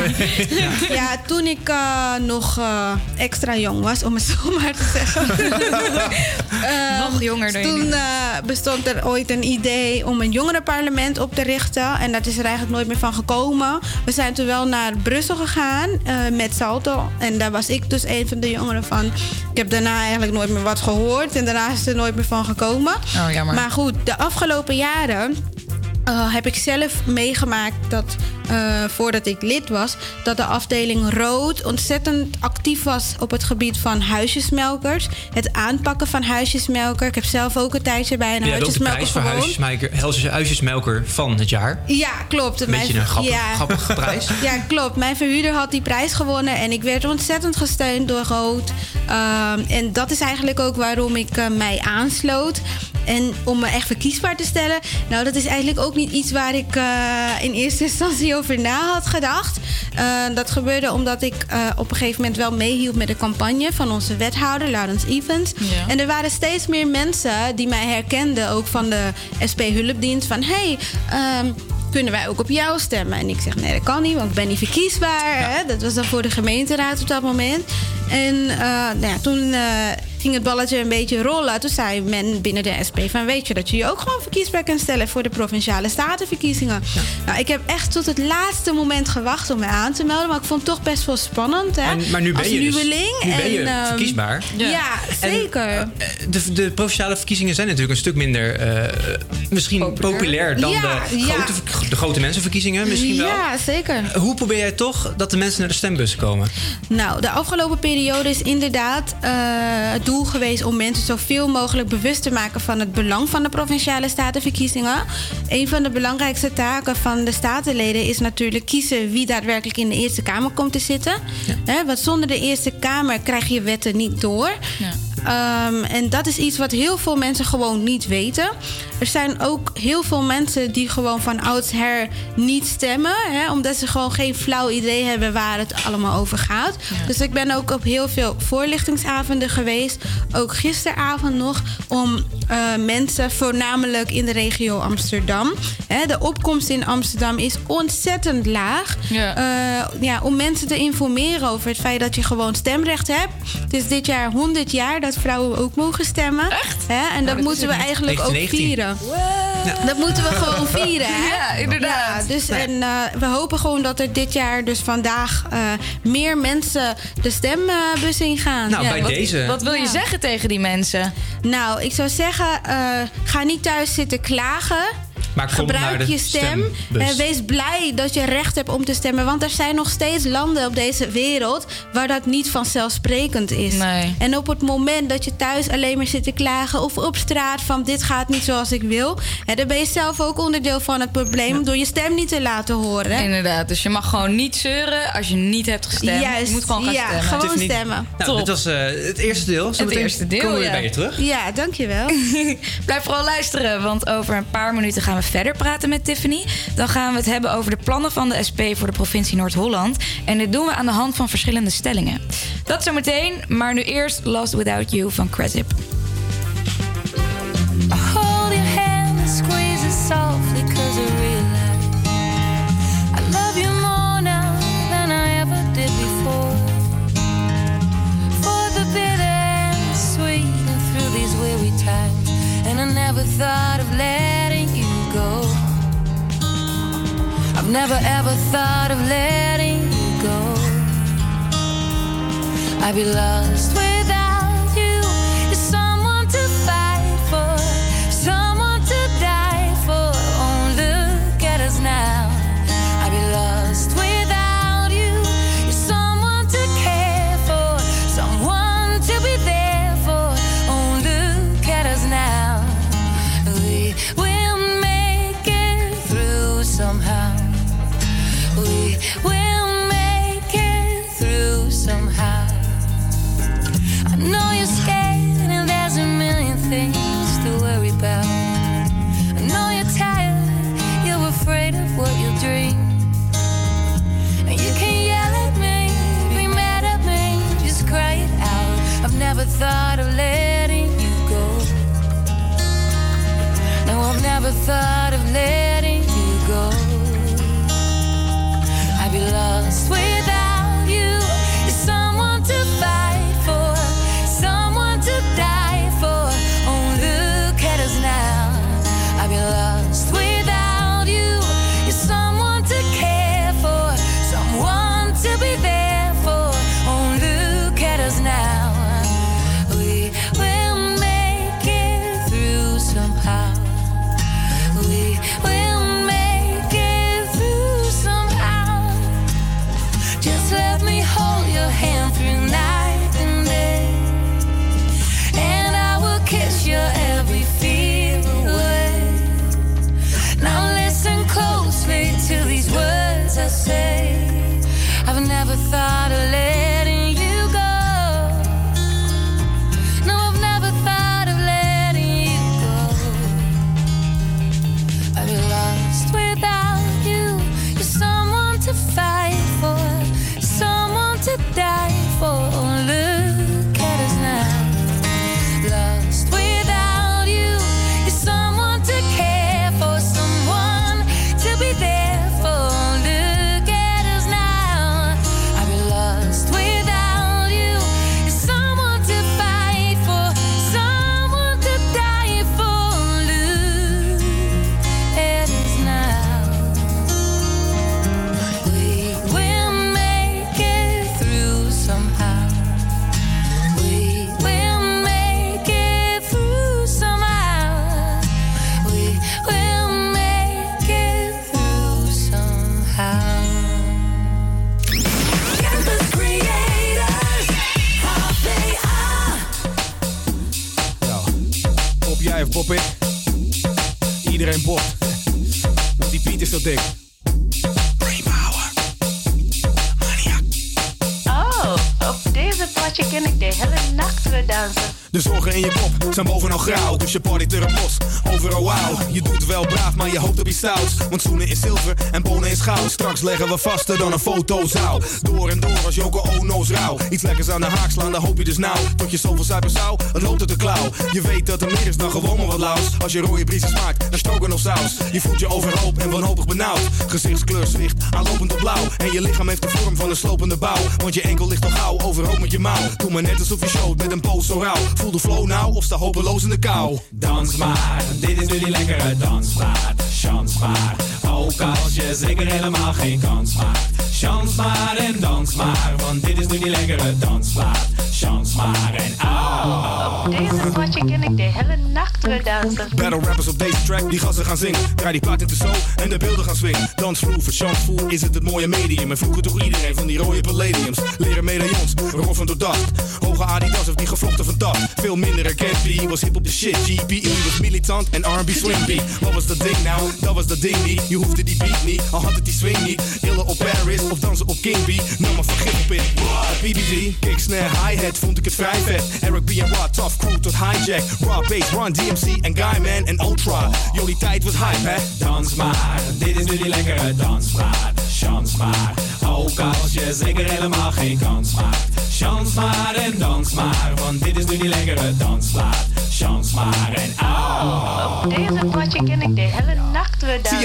Ja, ja toen ik eh, nog eh, extra jong was, om het zo maar te zeggen. Ehm, Nog jonger dan Toen eh, bestond er ooit een idee om een jongerenparlement op te richten. En dat is er eigenlijk nooit meer van gekomen. We zijn toen wel naar Brussel gegaan met Salto. En daar was ik dus een van de jongeren van. Ik heb daarna eigenlijk nooit meer wat gehoord. En daarna is er nooit meer van gekomen. Oh, jammer. Maar goed, de afgelopen jaren eh, heb ik zelf meegemaakt dat eh, voordat ik lid was, dat de afdeling Rood ontzettend actief was op het gebied van huisjesmelkers. Het aanpakken van huisjesmelker. Ik heb zelf ook een tijdje bij een de huisjesmelker prijs voor gewoond. huisjesmelker, huisjes- huisjesmelker van het jaar. Ja, klopt. Een beetje een grappig- grappige prijs. Ja, klopt. Mijn verhuurder had die prijs gewonnen en ik werd ontzettend gesteund door Rood. Ehm, en dat is eigenlijk ook waarom ik eh, mij aansloot. En om me echt verkiesbaar te stellen, nou, dat is eigenlijk ook niet iets waar ik eh, in eerste instantie over na had gedacht. Eh, dat gebeurde omdat ik eh, op een gegeven moment wel meehielp met de campagne van onze wethouder, Laurens Evans. Ja. En er waren steeds meer mensen die mij herkenden, ook van de SP-hulpdienst, van hey, ehm, kunnen wij ook op jou stemmen? En ik zeg, nee, dat kan niet, want ik ben niet verkiesbaar. Hè? Dat was dan voor de gemeenteraad op dat moment. En nou ja, toen ging het balletje een beetje rollen. Toen zei men binnen de SP van... weet je dat je je ook gewoon verkiesbaar kan stellen... voor de Provinciale Statenverkiezingen. Nou, ik heb echt tot het laatste moment gewacht om mij aan te melden. Maar ik vond het toch best wel spannend, hè? Maar, maar nu ben Als je dus- nieuweling. nu ben je en, ehm, verkiesbaar. Ja, zeker. En, eh, de, de provinciale verkiezingen zijn natuurlijk een stuk minder eh, misschien populair, dan Ja, de, ja. grote, de grote mensenverkiezingen misschien wel. Ja, zeker. Hoe probeer jij toch dat de mensen naar de stembus komen? Nou, de afgelopen periode is inderdaad eh, doel geweest om mensen zoveel mogelijk bewust te maken van het belang van de provinciale statenverkiezingen. Een van de belangrijkste taken van de statenleden is natuurlijk kiezen wie daadwerkelijk in de Eerste Kamer komt te zitten. Want zonder de Eerste Kamer krijg je wetten niet door. Ehm, en dat is iets wat heel veel mensen gewoon niet weten. Er zijn ook heel veel mensen die gewoon van oudsher niet stemmen. Hè, omdat ze gewoon geen flauw idee hebben waar het allemaal over gaat. Dus ik ben ook op heel veel voorlichtingsavonden geweest. Ook gisteravond nog. Om eh, mensen, voornamelijk in de regio Amsterdam. Hè, de opkomst in Amsterdam is ontzettend laag. Ja. Eh, ja, om mensen te informeren over het feit dat je gewoon stemrecht hebt. Het is dit jaar 100 jaar dat vrouwen ook mogen stemmen. Echt? Hè? En dat dat moeten we eigenlijk ook 1919. vieren. Dat moeten we gewoon vieren, hè? Ja, inderdaad. Ja, dus Nee. en, eh, we hopen gewoon dat er dit jaar, dus vandaag, eh, meer mensen de stembus ingaan. Nou, Ja, bij wat- deze. Wat wil je zeggen tegen die mensen? Nou, ik zou zeggen, eh, ga niet thuis zitten klagen. Maar Gebruik je stem en wees blij dat je recht hebt om te stemmen. Want er zijn nog steeds landen op deze wereld waar dat niet vanzelfsprekend is. En op het moment dat je thuis alleen maar zit te klagen of op straat van dit gaat niet zoals ik wil, hè, dan ben je zelf ook onderdeel van het probleem door je stem niet te laten horen. Inderdaad, dus je mag gewoon niet zeuren als je niet hebt gestemd. Juist, je moet gewoon gaan ja, stemmen. gewoon Tiffany, stemmen. Nou, dit was eh, het eerste deel. Het Zometeen eerste deel, komen we ja. weer bij je terug. Ja, dankjewel. Blijf vooral luisteren, want over een paar minuten gaan we verder praten met Tiffany. Dan gaan we het hebben over de plannen van de SP voor de provincie Noord-Holland. En dit doen we aan de hand van verschillende stellingen. Dat zometeen, maar nu eerst Lost Without You van Cresip. Hold your hand and squeeze it softly, cause I realize I love you more now than I ever did before. For the bitter and sweet, and through these weary times, and I never thought of letting never ever thought of letting go. I'd be lost Oh, op deze potje ken ik de hele nacht weer dansen. De zorgen in je kop zijn bovenal grauw, dus je partyt er een. Overal wauw, je doet wel braaf, maar je hoopt op iets stouts. Want zoenen is zilver en bonen is goud. Straks leggen we vaster dan een fotozaal. Door en door als Joko Ono's rauw. Iets lekkers aan de haak slaan, dan hoop je dus nauw. Tot je zoveel suiker zou, het loopt uit de klauw. Je weet dat er meer is dan gewoon maar wat laus. Als je rode briesen smaakt, dan stroken of saus. Je voelt je overhoop en wanhopig benauwd. Gezichtskleur zwicht, aanlopend op blauw. En je lichaam heeft de vorm van een slopende bouw. Want je enkel ligt al gauw, overhoop met je mouw. Doe maar net alsof je showt met een poos zo rauw. Voel de flow nou of sta hopeloos in de kou. Dans maar, dit is nu die lekkere dansplaat. Chans maar, ook als je zeker helemaal geen kans maakt. Chans maar en dans maar, want dit is nu die lekkere dansplaat. Chans maar en au. Op deze potje ken ik de hele nacht weer dansen. Battle rappers op deze track, die gassen gaan zingen. Draai die plaat in de zo en de beelden gaan swingen. Dansvloer, voor chansvoer is het het mooie medium. En vroeger toch iedereen van die rode palladiums. Leren medaillons, roffen doordacht. Hoge Adidas of die gevlochten van dag. Veel minder herkend, was hip op de shit. GPE was militant en R&B swing beat. Wat was dat ding nou? Dat was dat ding niet. Je hoefde die beat niet, al had het die swing niet. Illen op Paris of dansen op King B. Nam maar vergif op in. BBG, kick, snare, hi-hat, vond ik het vrij vet. Eric B en Rod, tough crew tot hijack. Raw bass, Run DMC en Guyman en Ultra. Jullie tijd was hype, hè? Dans maar, dit is nu die lekkere dansplaat. Chans maar, ook als je zeker helemaal geen kans maakt. Chans maar en dans maar, want dit is nu die lekkere dansplaat. Chans maar en au. Op deze potje ken ik de hele nacht weer dansen.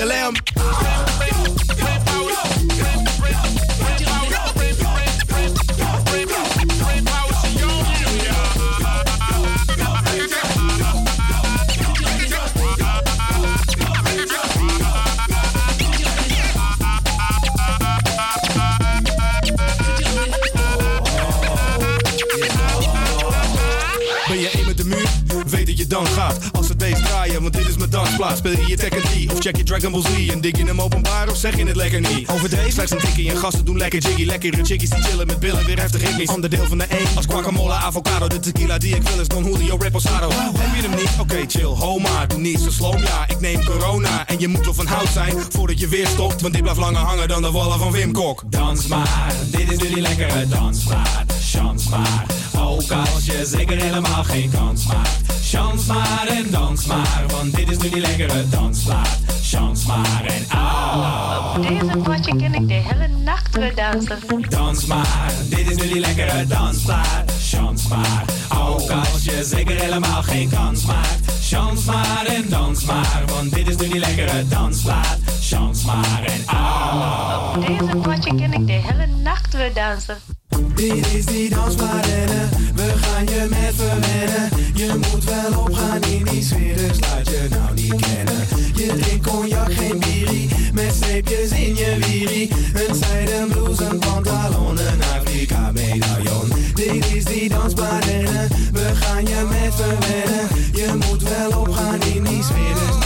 Speel je je Tekken 3 of check je Dragon Ball Z? En dik je hem openbaar of zeg je het lekker niet? Over deze slechts een tikkie en gasten doen lekker jiggy. Lekkere chickies die chillen met billen, weer heftig hippies. Onderdeel van de één als guacamole, avocado. De tequila die ik wil is Don Julio Reposado. Heb je hem niet? Oké, chill, ho maar. Doe niet zo sloom, ja. Ik neem corona en je moet wel van hout zijn voordat je weer stopt. Want dit blijft langer hangen dan de wallen van Wim Kok. Dans maar, dit is nu die lekkere dansplaat. Chans maar, ook als je zeker helemaal geen kans maakt. Chans maar en dans maar, want dit is nu die lekkere dansplaat. Chans maar en au. Op deze potje ken ik de hele nacht weer dansen. Dans maar, dit is nu die lekkere dansplaat. Chans maar, ook als je zeker helemaal geen kans maakt. Chans maar en dans maar, want dit is nu die lekkere dansplaat. Chans maar en au. Op deze potje ken ik de hele nacht weer dansen. Dit is die dansparenne, we gaan je met verwennen. Je moet wel opgaan in die sfeer, dus laat je nou niet kennen. Je drinkt cognac, geen bierie, met streepjes in je wierie. Een zijden blouse, een pantalon, een Afrika medaillon. Dit is die dansparenne, we gaan je met verwennen. Je moet wel opgaan in die sfeer, dus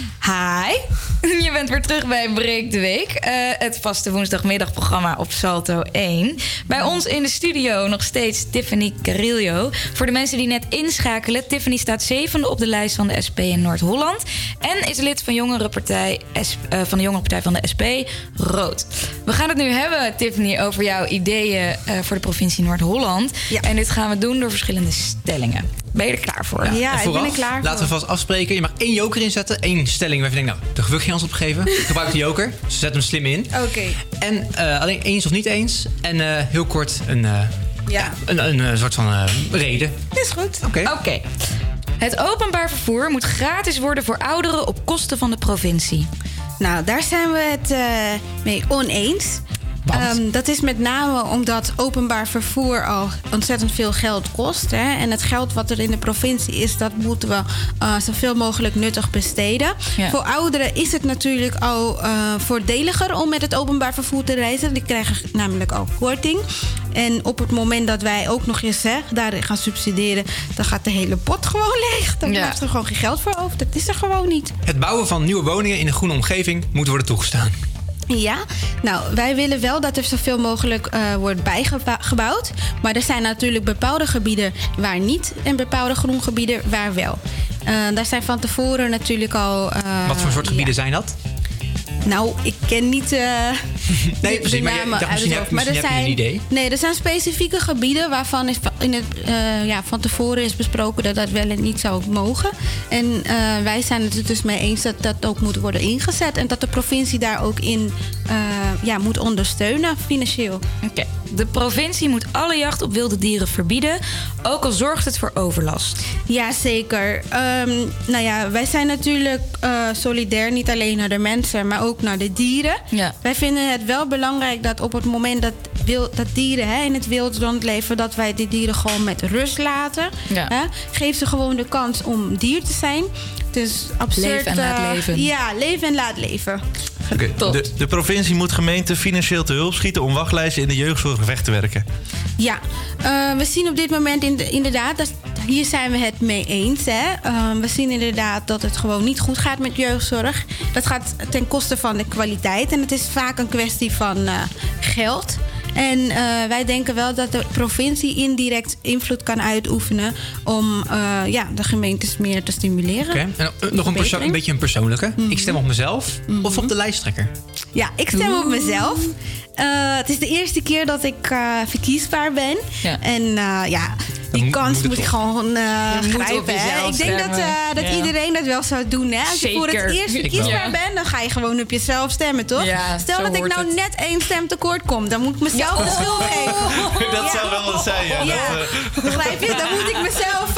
Hi, je bent weer terug bij Breek de Week. eh, het vaste woensdagmiddagprogramma op Salto 1. Bij ons in de studio nog steeds Tiffany Carillo. Voor de mensen die net inschakelen... Tiffany staat zevende op de lijst van de SP in Noord-Holland... en is lid van, jongerenpartij, S- eh, van de Jongerenpartij van de SP, Rood. We gaan het nu hebben, Tiffany, over jouw ideeën... eh, voor de provincie Noord-Holland. En dit gaan we doen door verschillende stellingen. Ben je er klaar voor? En vooraf, Laten we vast afspreken. Je mag één joker inzetten. één stelling waarvan je denkt, nou, daar wil ik geen antwoord op geven. Gebruik de joker. Ze zet hem slim in. Oké. En eh, alleen eens of niet eens. En eh, heel kort een, eh, Ja. een, een, soort van eh, reden. Is goed. Oké. Oké. Het openbaar vervoer moet gratis worden voor ouderen op kosten van de provincie. Nou, daar zijn we het eh, mee oneens. Ehm, dat is met name omdat openbaar vervoer al ontzettend veel geld kost. Hè? En het geld wat er in de provincie is, dat moeten we eh, zoveel mogelijk nuttig besteden. Ja. Voor ouderen is het natuurlijk al eh, voordeliger om met het openbaar vervoer te reizen. Die krijgen namelijk al korting. En op het moment dat wij ook nog eens hè, daarin gaan subsidiëren, dan gaat de hele pot gewoon leeg. Dan Ja. blijft er gewoon geen geld voor over. Dat is er gewoon niet. Het bouwen van nieuwe woningen in een groene omgeving moet worden toegestaan. Ja, nou, wij willen wel dat er zoveel mogelijk eh, wordt bijgebouwd. Maar er zijn natuurlijk bepaalde gebieden waar niet en bepaalde groengebieden waar wel. Eh, daar zijn van tevoren natuurlijk al. eh, Wat voor soort ja. gebieden zijn dat? Nou, ik ken niet. eh Nee, de- maar je- namen dacht, uit het hoofd. Maar er je zijn, een idee. Nee, er zijn specifieke gebieden waarvan is in het, eh, ja, van tevoren is besproken dat dat wel en niet zou mogen. En eh, wij zijn het er dus mee eens dat dat ook moet worden ingezet. En dat de provincie daar ook in ja, moet ondersteunen financieel. Oké. De provincie moet alle jacht op wilde dieren verbieden, ook al zorgt het voor overlast. Ja, zeker. Ehm, nou ja, wij zijn natuurlijk eh, solidair, niet alleen naar de mensen, maar ook naar de dieren. Ja. Wij vinden het wel belangrijk dat op het moment dat, wil, dat dieren hè, in het wild rondleven, dat wij die dieren gewoon met rust laten. Ja. Hè? Geef ze gewoon de kans om dier te zijn. Is absurd. Leef en laat eh, leven. Ja, leven en laat leven. De, de provincie moet gemeenten financieel te hulp schieten om wachtlijsten in de jeugdzorg weg te werken. Ja, eh, we zien op dit moment in de- inderdaad, dat, hier zijn we het mee eens. Hè? Eh, we zien inderdaad dat het gewoon niet goed gaat met jeugdzorg. Dat gaat ten koste van de kwaliteit en het is vaak een kwestie van eh, geld. En eh, wij denken wel dat de provincie indirect invloed kan uitoefenen om eh, ja, de gemeentes meer te stimuleren. Oké. En, eh, nog een, een beetje een persoonlijke. Mhm. Ik stem op mezelf of op de lijsttrekker. Ja, ik stem op mezelf. Eh, het is de eerste keer dat ik eh, verkiesbaar ben. Ja. En eh, ja, die moet- kans moet het moet ik gewoon Je moet op grijpen. hè. Ik denk dat, eh, dat Ja. iedereen dat wel zou doen. Hè? Als je voor het eerst verkiesbaar bent, dan ga je gewoon op jezelf stemmen, toch? Ja, Stel dat ik nou het. net één stem tekort kom, dan moet ik mezelf Ja. de schuld geven. Dat zou wel wat zijn, ja. Ja. Dat, Begrijp je? Dan moet ik mezelf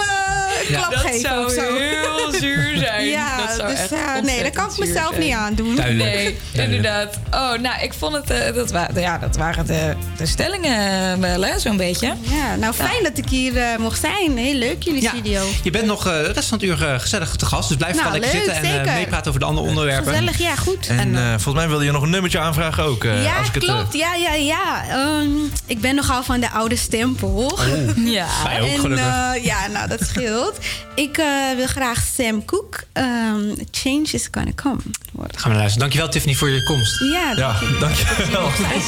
klap dat geven zou of zo. heel zuur zijn. Ja, Dat zou dus echt eh, nee, dat kan ik mezelf zijn. niet aandoen. Duidelijk. Nee, Duidelijk. inderdaad. Oh, nou, ik vond het... eh, dat, wa ja, dat waren de, de stellingen wel, hè, zo'n beetje. Ja, nou fijn dat ik hier eh, mocht zijn. Heel leuk, jullie Ja, studio. je bent nog eh, de rest van het uur gezellig te gast. Dus blijf Nou, gewoon lekker leuk, zitten en meepraten over de andere onderwerpen. Gezellig, ja, goed. En eh, volgens mij wilde je nog een nummertje aanvragen ook. eh, ja, als ik het, klopt. Ja, ja, ja. Ehm, ik ben nogal van de oude stempel. Ja. Wij ook, en, eh, ja, nou, dat scheelt. Ik eh, wil graag Sam Cooke. ehm, Change is gonna come. Gaan we naar luisteren. Dankjewel Tiffany voor je komst. Ja, Ja, dankjewel. I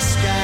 sky.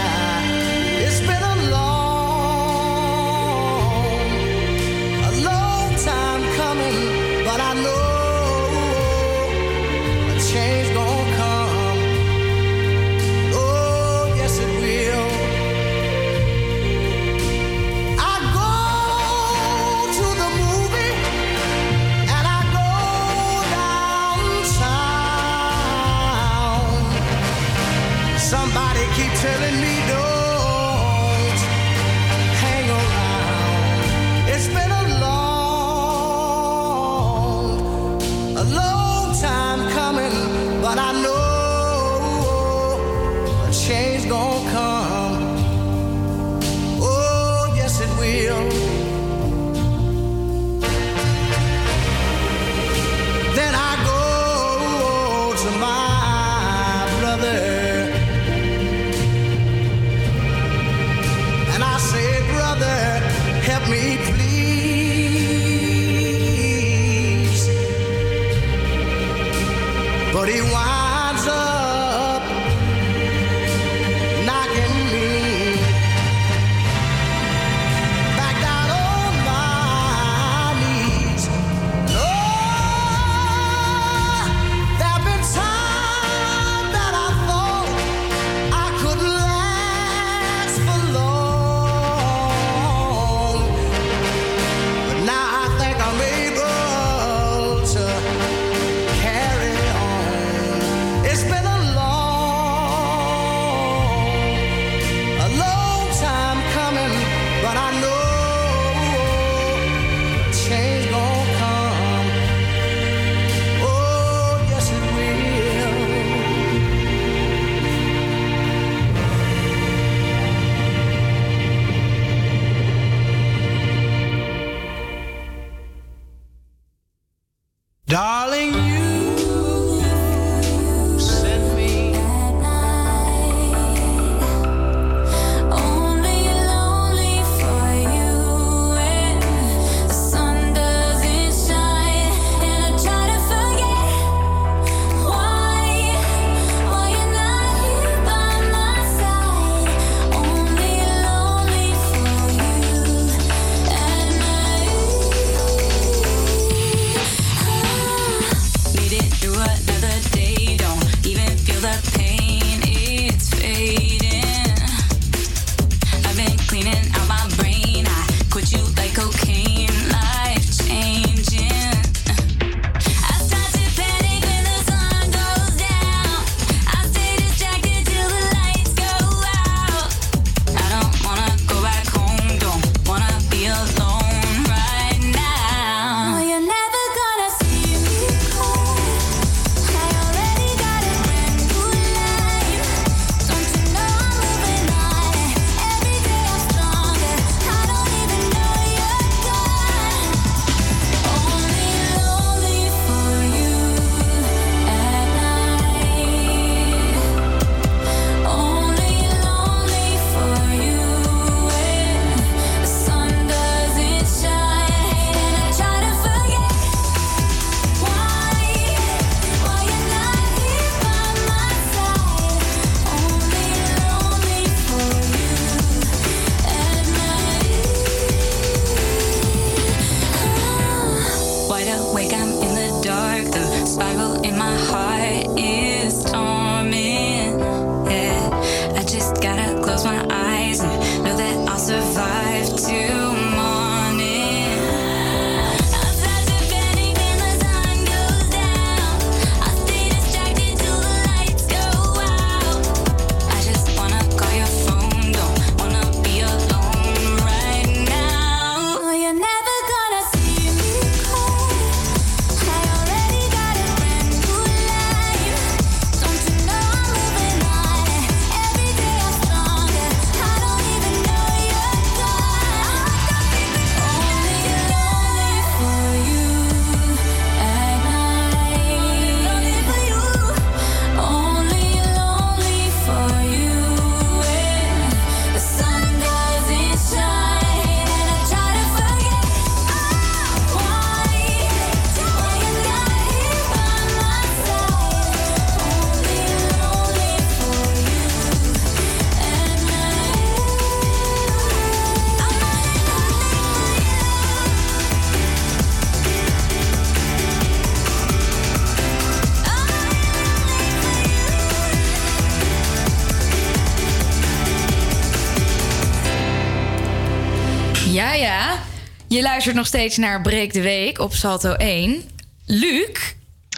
Luistert nog steeds naar Breek de Week op Salto 1. Luc,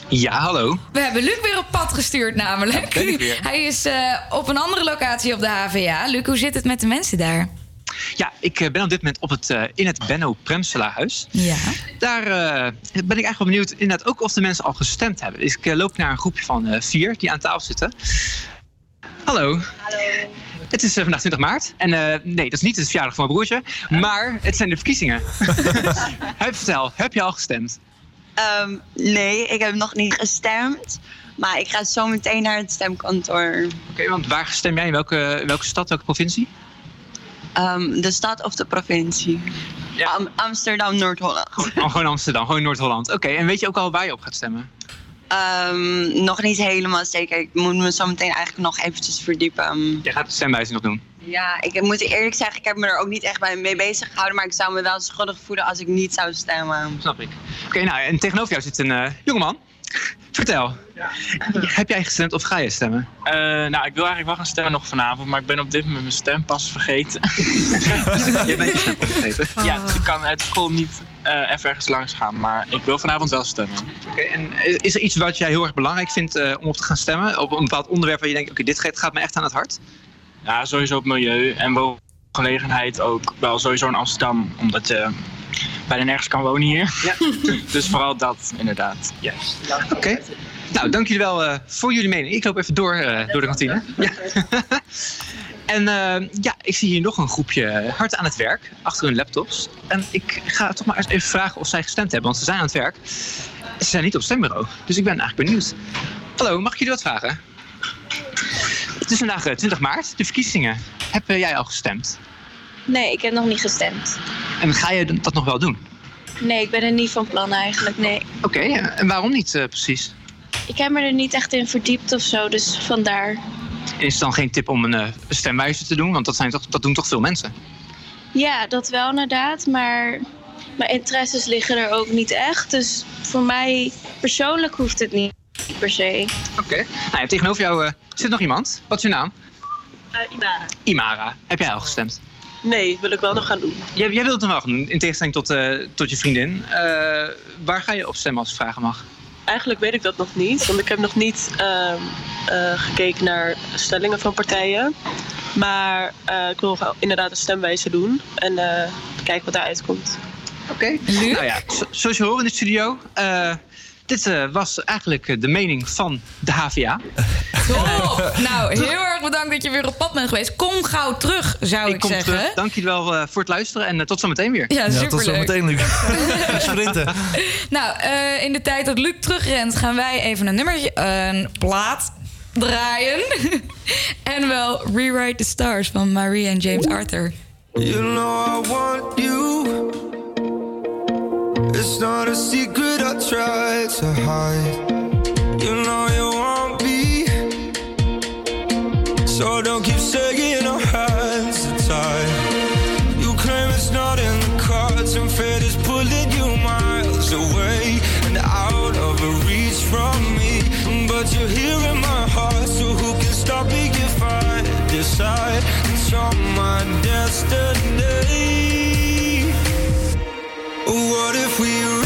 Ja, hallo. we hebben Luc weer op pad gestuurd namelijk. ben ik weer. Hij is eh, op een andere locatie op de HVA. Luc, hoe zit het met de mensen daar? Ja, ik eh, ben op dit moment op het, eh, in het Benno Premselaarhuis. Ja. Daar eh, ben ik eigenlijk wel benieuwd inderdaad ook of de mensen al gestemd hebben. Dus ik loop naar een groepje van eh, vier die aan tafel zitten. Hallo. Hallo. Het is eh, vandaag 20 maart. En eh, nee, dat is niet het verjaardag van mijn broertje. Maar het zijn de verkiezingen. Heb, vertel, heb je al gestemd? Ehm, nee, ik heb nog niet gestemd. Maar ik ga zo meteen naar het stemkantoor. Oké, want waar stem jij? In welke, welke stad, welke provincie? Ehm, de stad of de provincie? Am- Amsterdam, Noord-Holland. Oh, gewoon Amsterdam, gewoon Noord-Holland. Oké, en weet je ook al waar je op gaat stemmen? Ehm, nog niet helemaal zeker. Ik moet me zo meteen eigenlijk nog eventjes verdiepen. Jij gaat de stemwijze nog doen. Ja, ik moet eerlijk zeggen, ik heb me er ook niet echt bij mee bezig gehouden. Maar ik zou me wel schuldig voelen als ik niet zou stemmen. Snap ik. Oké, nou, en tegenover jou zit een eh, jongeman. Vertel, heb jij gestemd of ga je stemmen? Eh, nou, ik wil eigenlijk wel gaan stemmen nog vanavond, maar ik ben op dit moment mijn stempas vergeten. Je bent je stempas vergeten? Ja, dus ik kan uit school niet eh, even ergens langs gaan, maar ik wil vanavond wel stemmen. Oké, en is er iets wat jij heel erg belangrijk vindt eh, om op te gaan stemmen? Op een bepaald onderwerp waar je denkt, oké, dit gaat, gaat me echt aan het hart? Ja, sowieso op milieu en woongelegenheid ook wel sowieso in Amsterdam, omdat je bijna nergens kan wonen hier. Ja. dus vooral dat, inderdaad. Juist. Oké. Nou, dank jullie wel eh, voor jullie mening. Ik loop even door, eh, door de kantine. Ja. en eh, ja, ik zie hier nog een groepje hard aan het werk, achter hun laptops. En ik ga toch maar eens even vragen of zij gestemd hebben, want ze zijn aan het werk. Ze zijn niet op het stembureau, dus ik ben eigenlijk benieuwd. Hallo, mag ik jullie wat vragen? Het is vandaag eh, 20 maart, de verkiezingen. Heb jij al gestemd? Nee, ik heb nog niet gestemd. En ga je dat nog wel doen? Nee, ik ben er niet van plan eigenlijk, nee. Oké, en waarom niet eh, precies? Ik heb me er niet echt in verdiept of zo, dus vandaar. Is het dan geen tip om een eh, stemwijzer te doen? Want dat, zijn toch, dat doen toch veel mensen? Ja, dat wel inderdaad, maar mijn interesses liggen er ook niet echt. Dus voor mij persoonlijk hoeft het niet per se. Oké. Nou, ja, tegenover jou eh, zit nog iemand. Wat is je naam? Imara. Imara. Heb jij al gestemd? Nee, wil ik wel nog gaan doen. Jij, jij wilt het nog wel gaan doen, in tegenstelling tot, eh, tot je vriendin. Eh, waar ga je op stemmen als ik vragen mag? Eigenlijk weet ik dat nog niet, want ik heb nog niet ehm, eh, gekeken naar stellingen van partijen. Maar eh, ik wil wel inderdaad een stemwijze doen en eh, kijken wat daaruit komt. Oké. Nou ja, zo- zoals je hoort in de studio. Dit eh, was eigenlijk eh, de mening van de HVA. Top! nou, heel erg bedankt dat je weer op pad bent geweest. Kom gauw terug, zou ik, kom zeggen. terug. Dank jullie wel eh, voor het luisteren en eh, tot zometeen weer. Ja, Ja, tot zometeen, Luc. Sprinten. Nou, eh, in de tijd dat Luc terugrent, gaan wij even een nummertje, een plaat draaien. en wel Rewrite the Stars van Marie en James Arthur. You know I want you. It's not a secret I try to hide. You know you want me. So don't keep saying our hands are. You claim it's not in the cards, and fate is pulling you miles away and out of reach from me. But you're here in my heart, so who can stop me if I decide that you're my destiny? What if we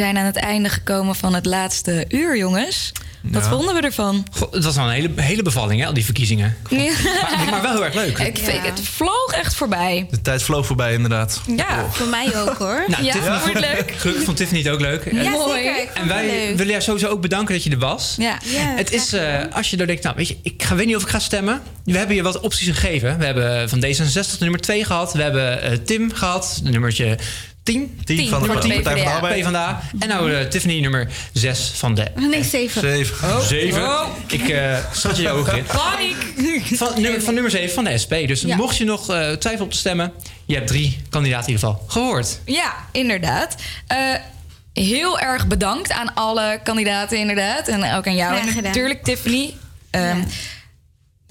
zijn aan het einde gekomen van het laatste uur, jongens. Wat vonden we ervan? Goh, Het was wel een hele, hele bevalling, hè, al die verkiezingen. Ja. Maar, maar wel heel erg leuk. Ik vind, Het vloog echt voorbij. De tijd vloog voorbij, inderdaad. Ja, voor mij ook hoor. Nou, ja, Tiffany vond, leuk. gelukkig vond Tiffany het ook leuk. Ja, Mooi. En wij leuk. willen jou sowieso ook bedanken dat je er was. Ja. Ja, Het is, eh, als je er denkt, nou weet je, ik ga, weet niet of ik ga stemmen. We hebben je wat opties gegeven. We hebben van D66 de nummer 2 gehad. We hebben eh, Tim gehad, de nummertje 10. 10 van de Partij van de. Arbeid. PvdA. En nou eh, Tiffany nummer 6 van de Nee, zeven. Zeven. 7. Oh. Ik eh schat je ogen in. Paniek! Van, nummer, van nummer 7 van de SP. Dus Ja. mocht je nog eh, twijfelen op te stemmen, je hebt drie kandidaten in ieder geval gehoord. Ja, inderdaad. Eh, heel erg bedankt aan alle kandidaten, inderdaad. En ook aan jou. Natuurlijk Tiffany. Ehm, Ja.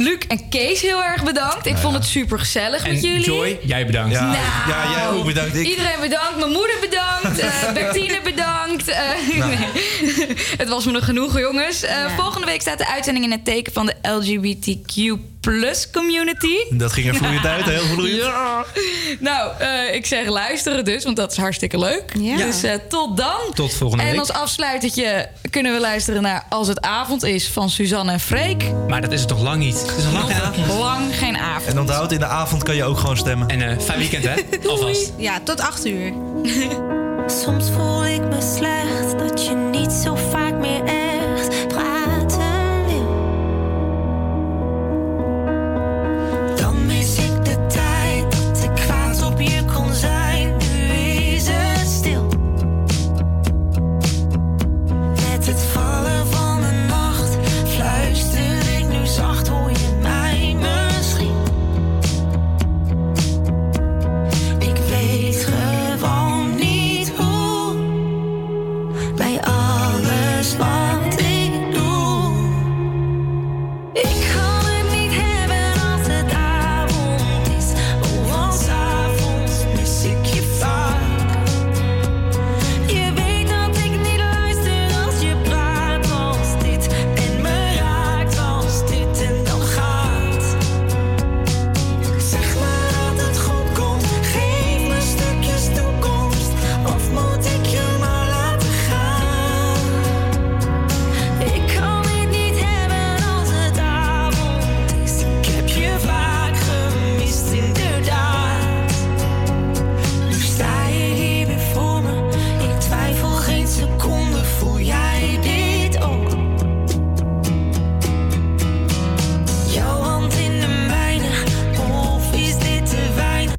Luc en Kees, heel erg bedankt. Ik vond het super gezellig En met jullie. Joy, jij bedankt. Ja, Nou. ja, jij ook bedankt. Ik. Iedereen bedankt. Mijn moeder bedankt. eh Bertine bedankt. eh, Nou. nee. Het was me nog genoeg, jongens. Eh, Volgende week staat de uitzending in het teken van de LGBTQ community. Dat ging er vloeiend uit, heel vloeiend. Ja. Nou, eh, ik zeg luisteren dus, want dat is hartstikke leuk. Ja. Dus eh, tot dan. Tot volgende en week. als afsluitertje kunnen we luisteren naar Als het avond is van Suzanne en Freek. Maar dat is het toch lang niet? Het is nog lang geen avond. Lang geen avond. En onthoud, in de avond kan je ook gewoon stemmen. En eh fijn weekend, hè? Alvast. Ja, tot acht uur. Soms voel ik me slecht dat je niet zo vaak meer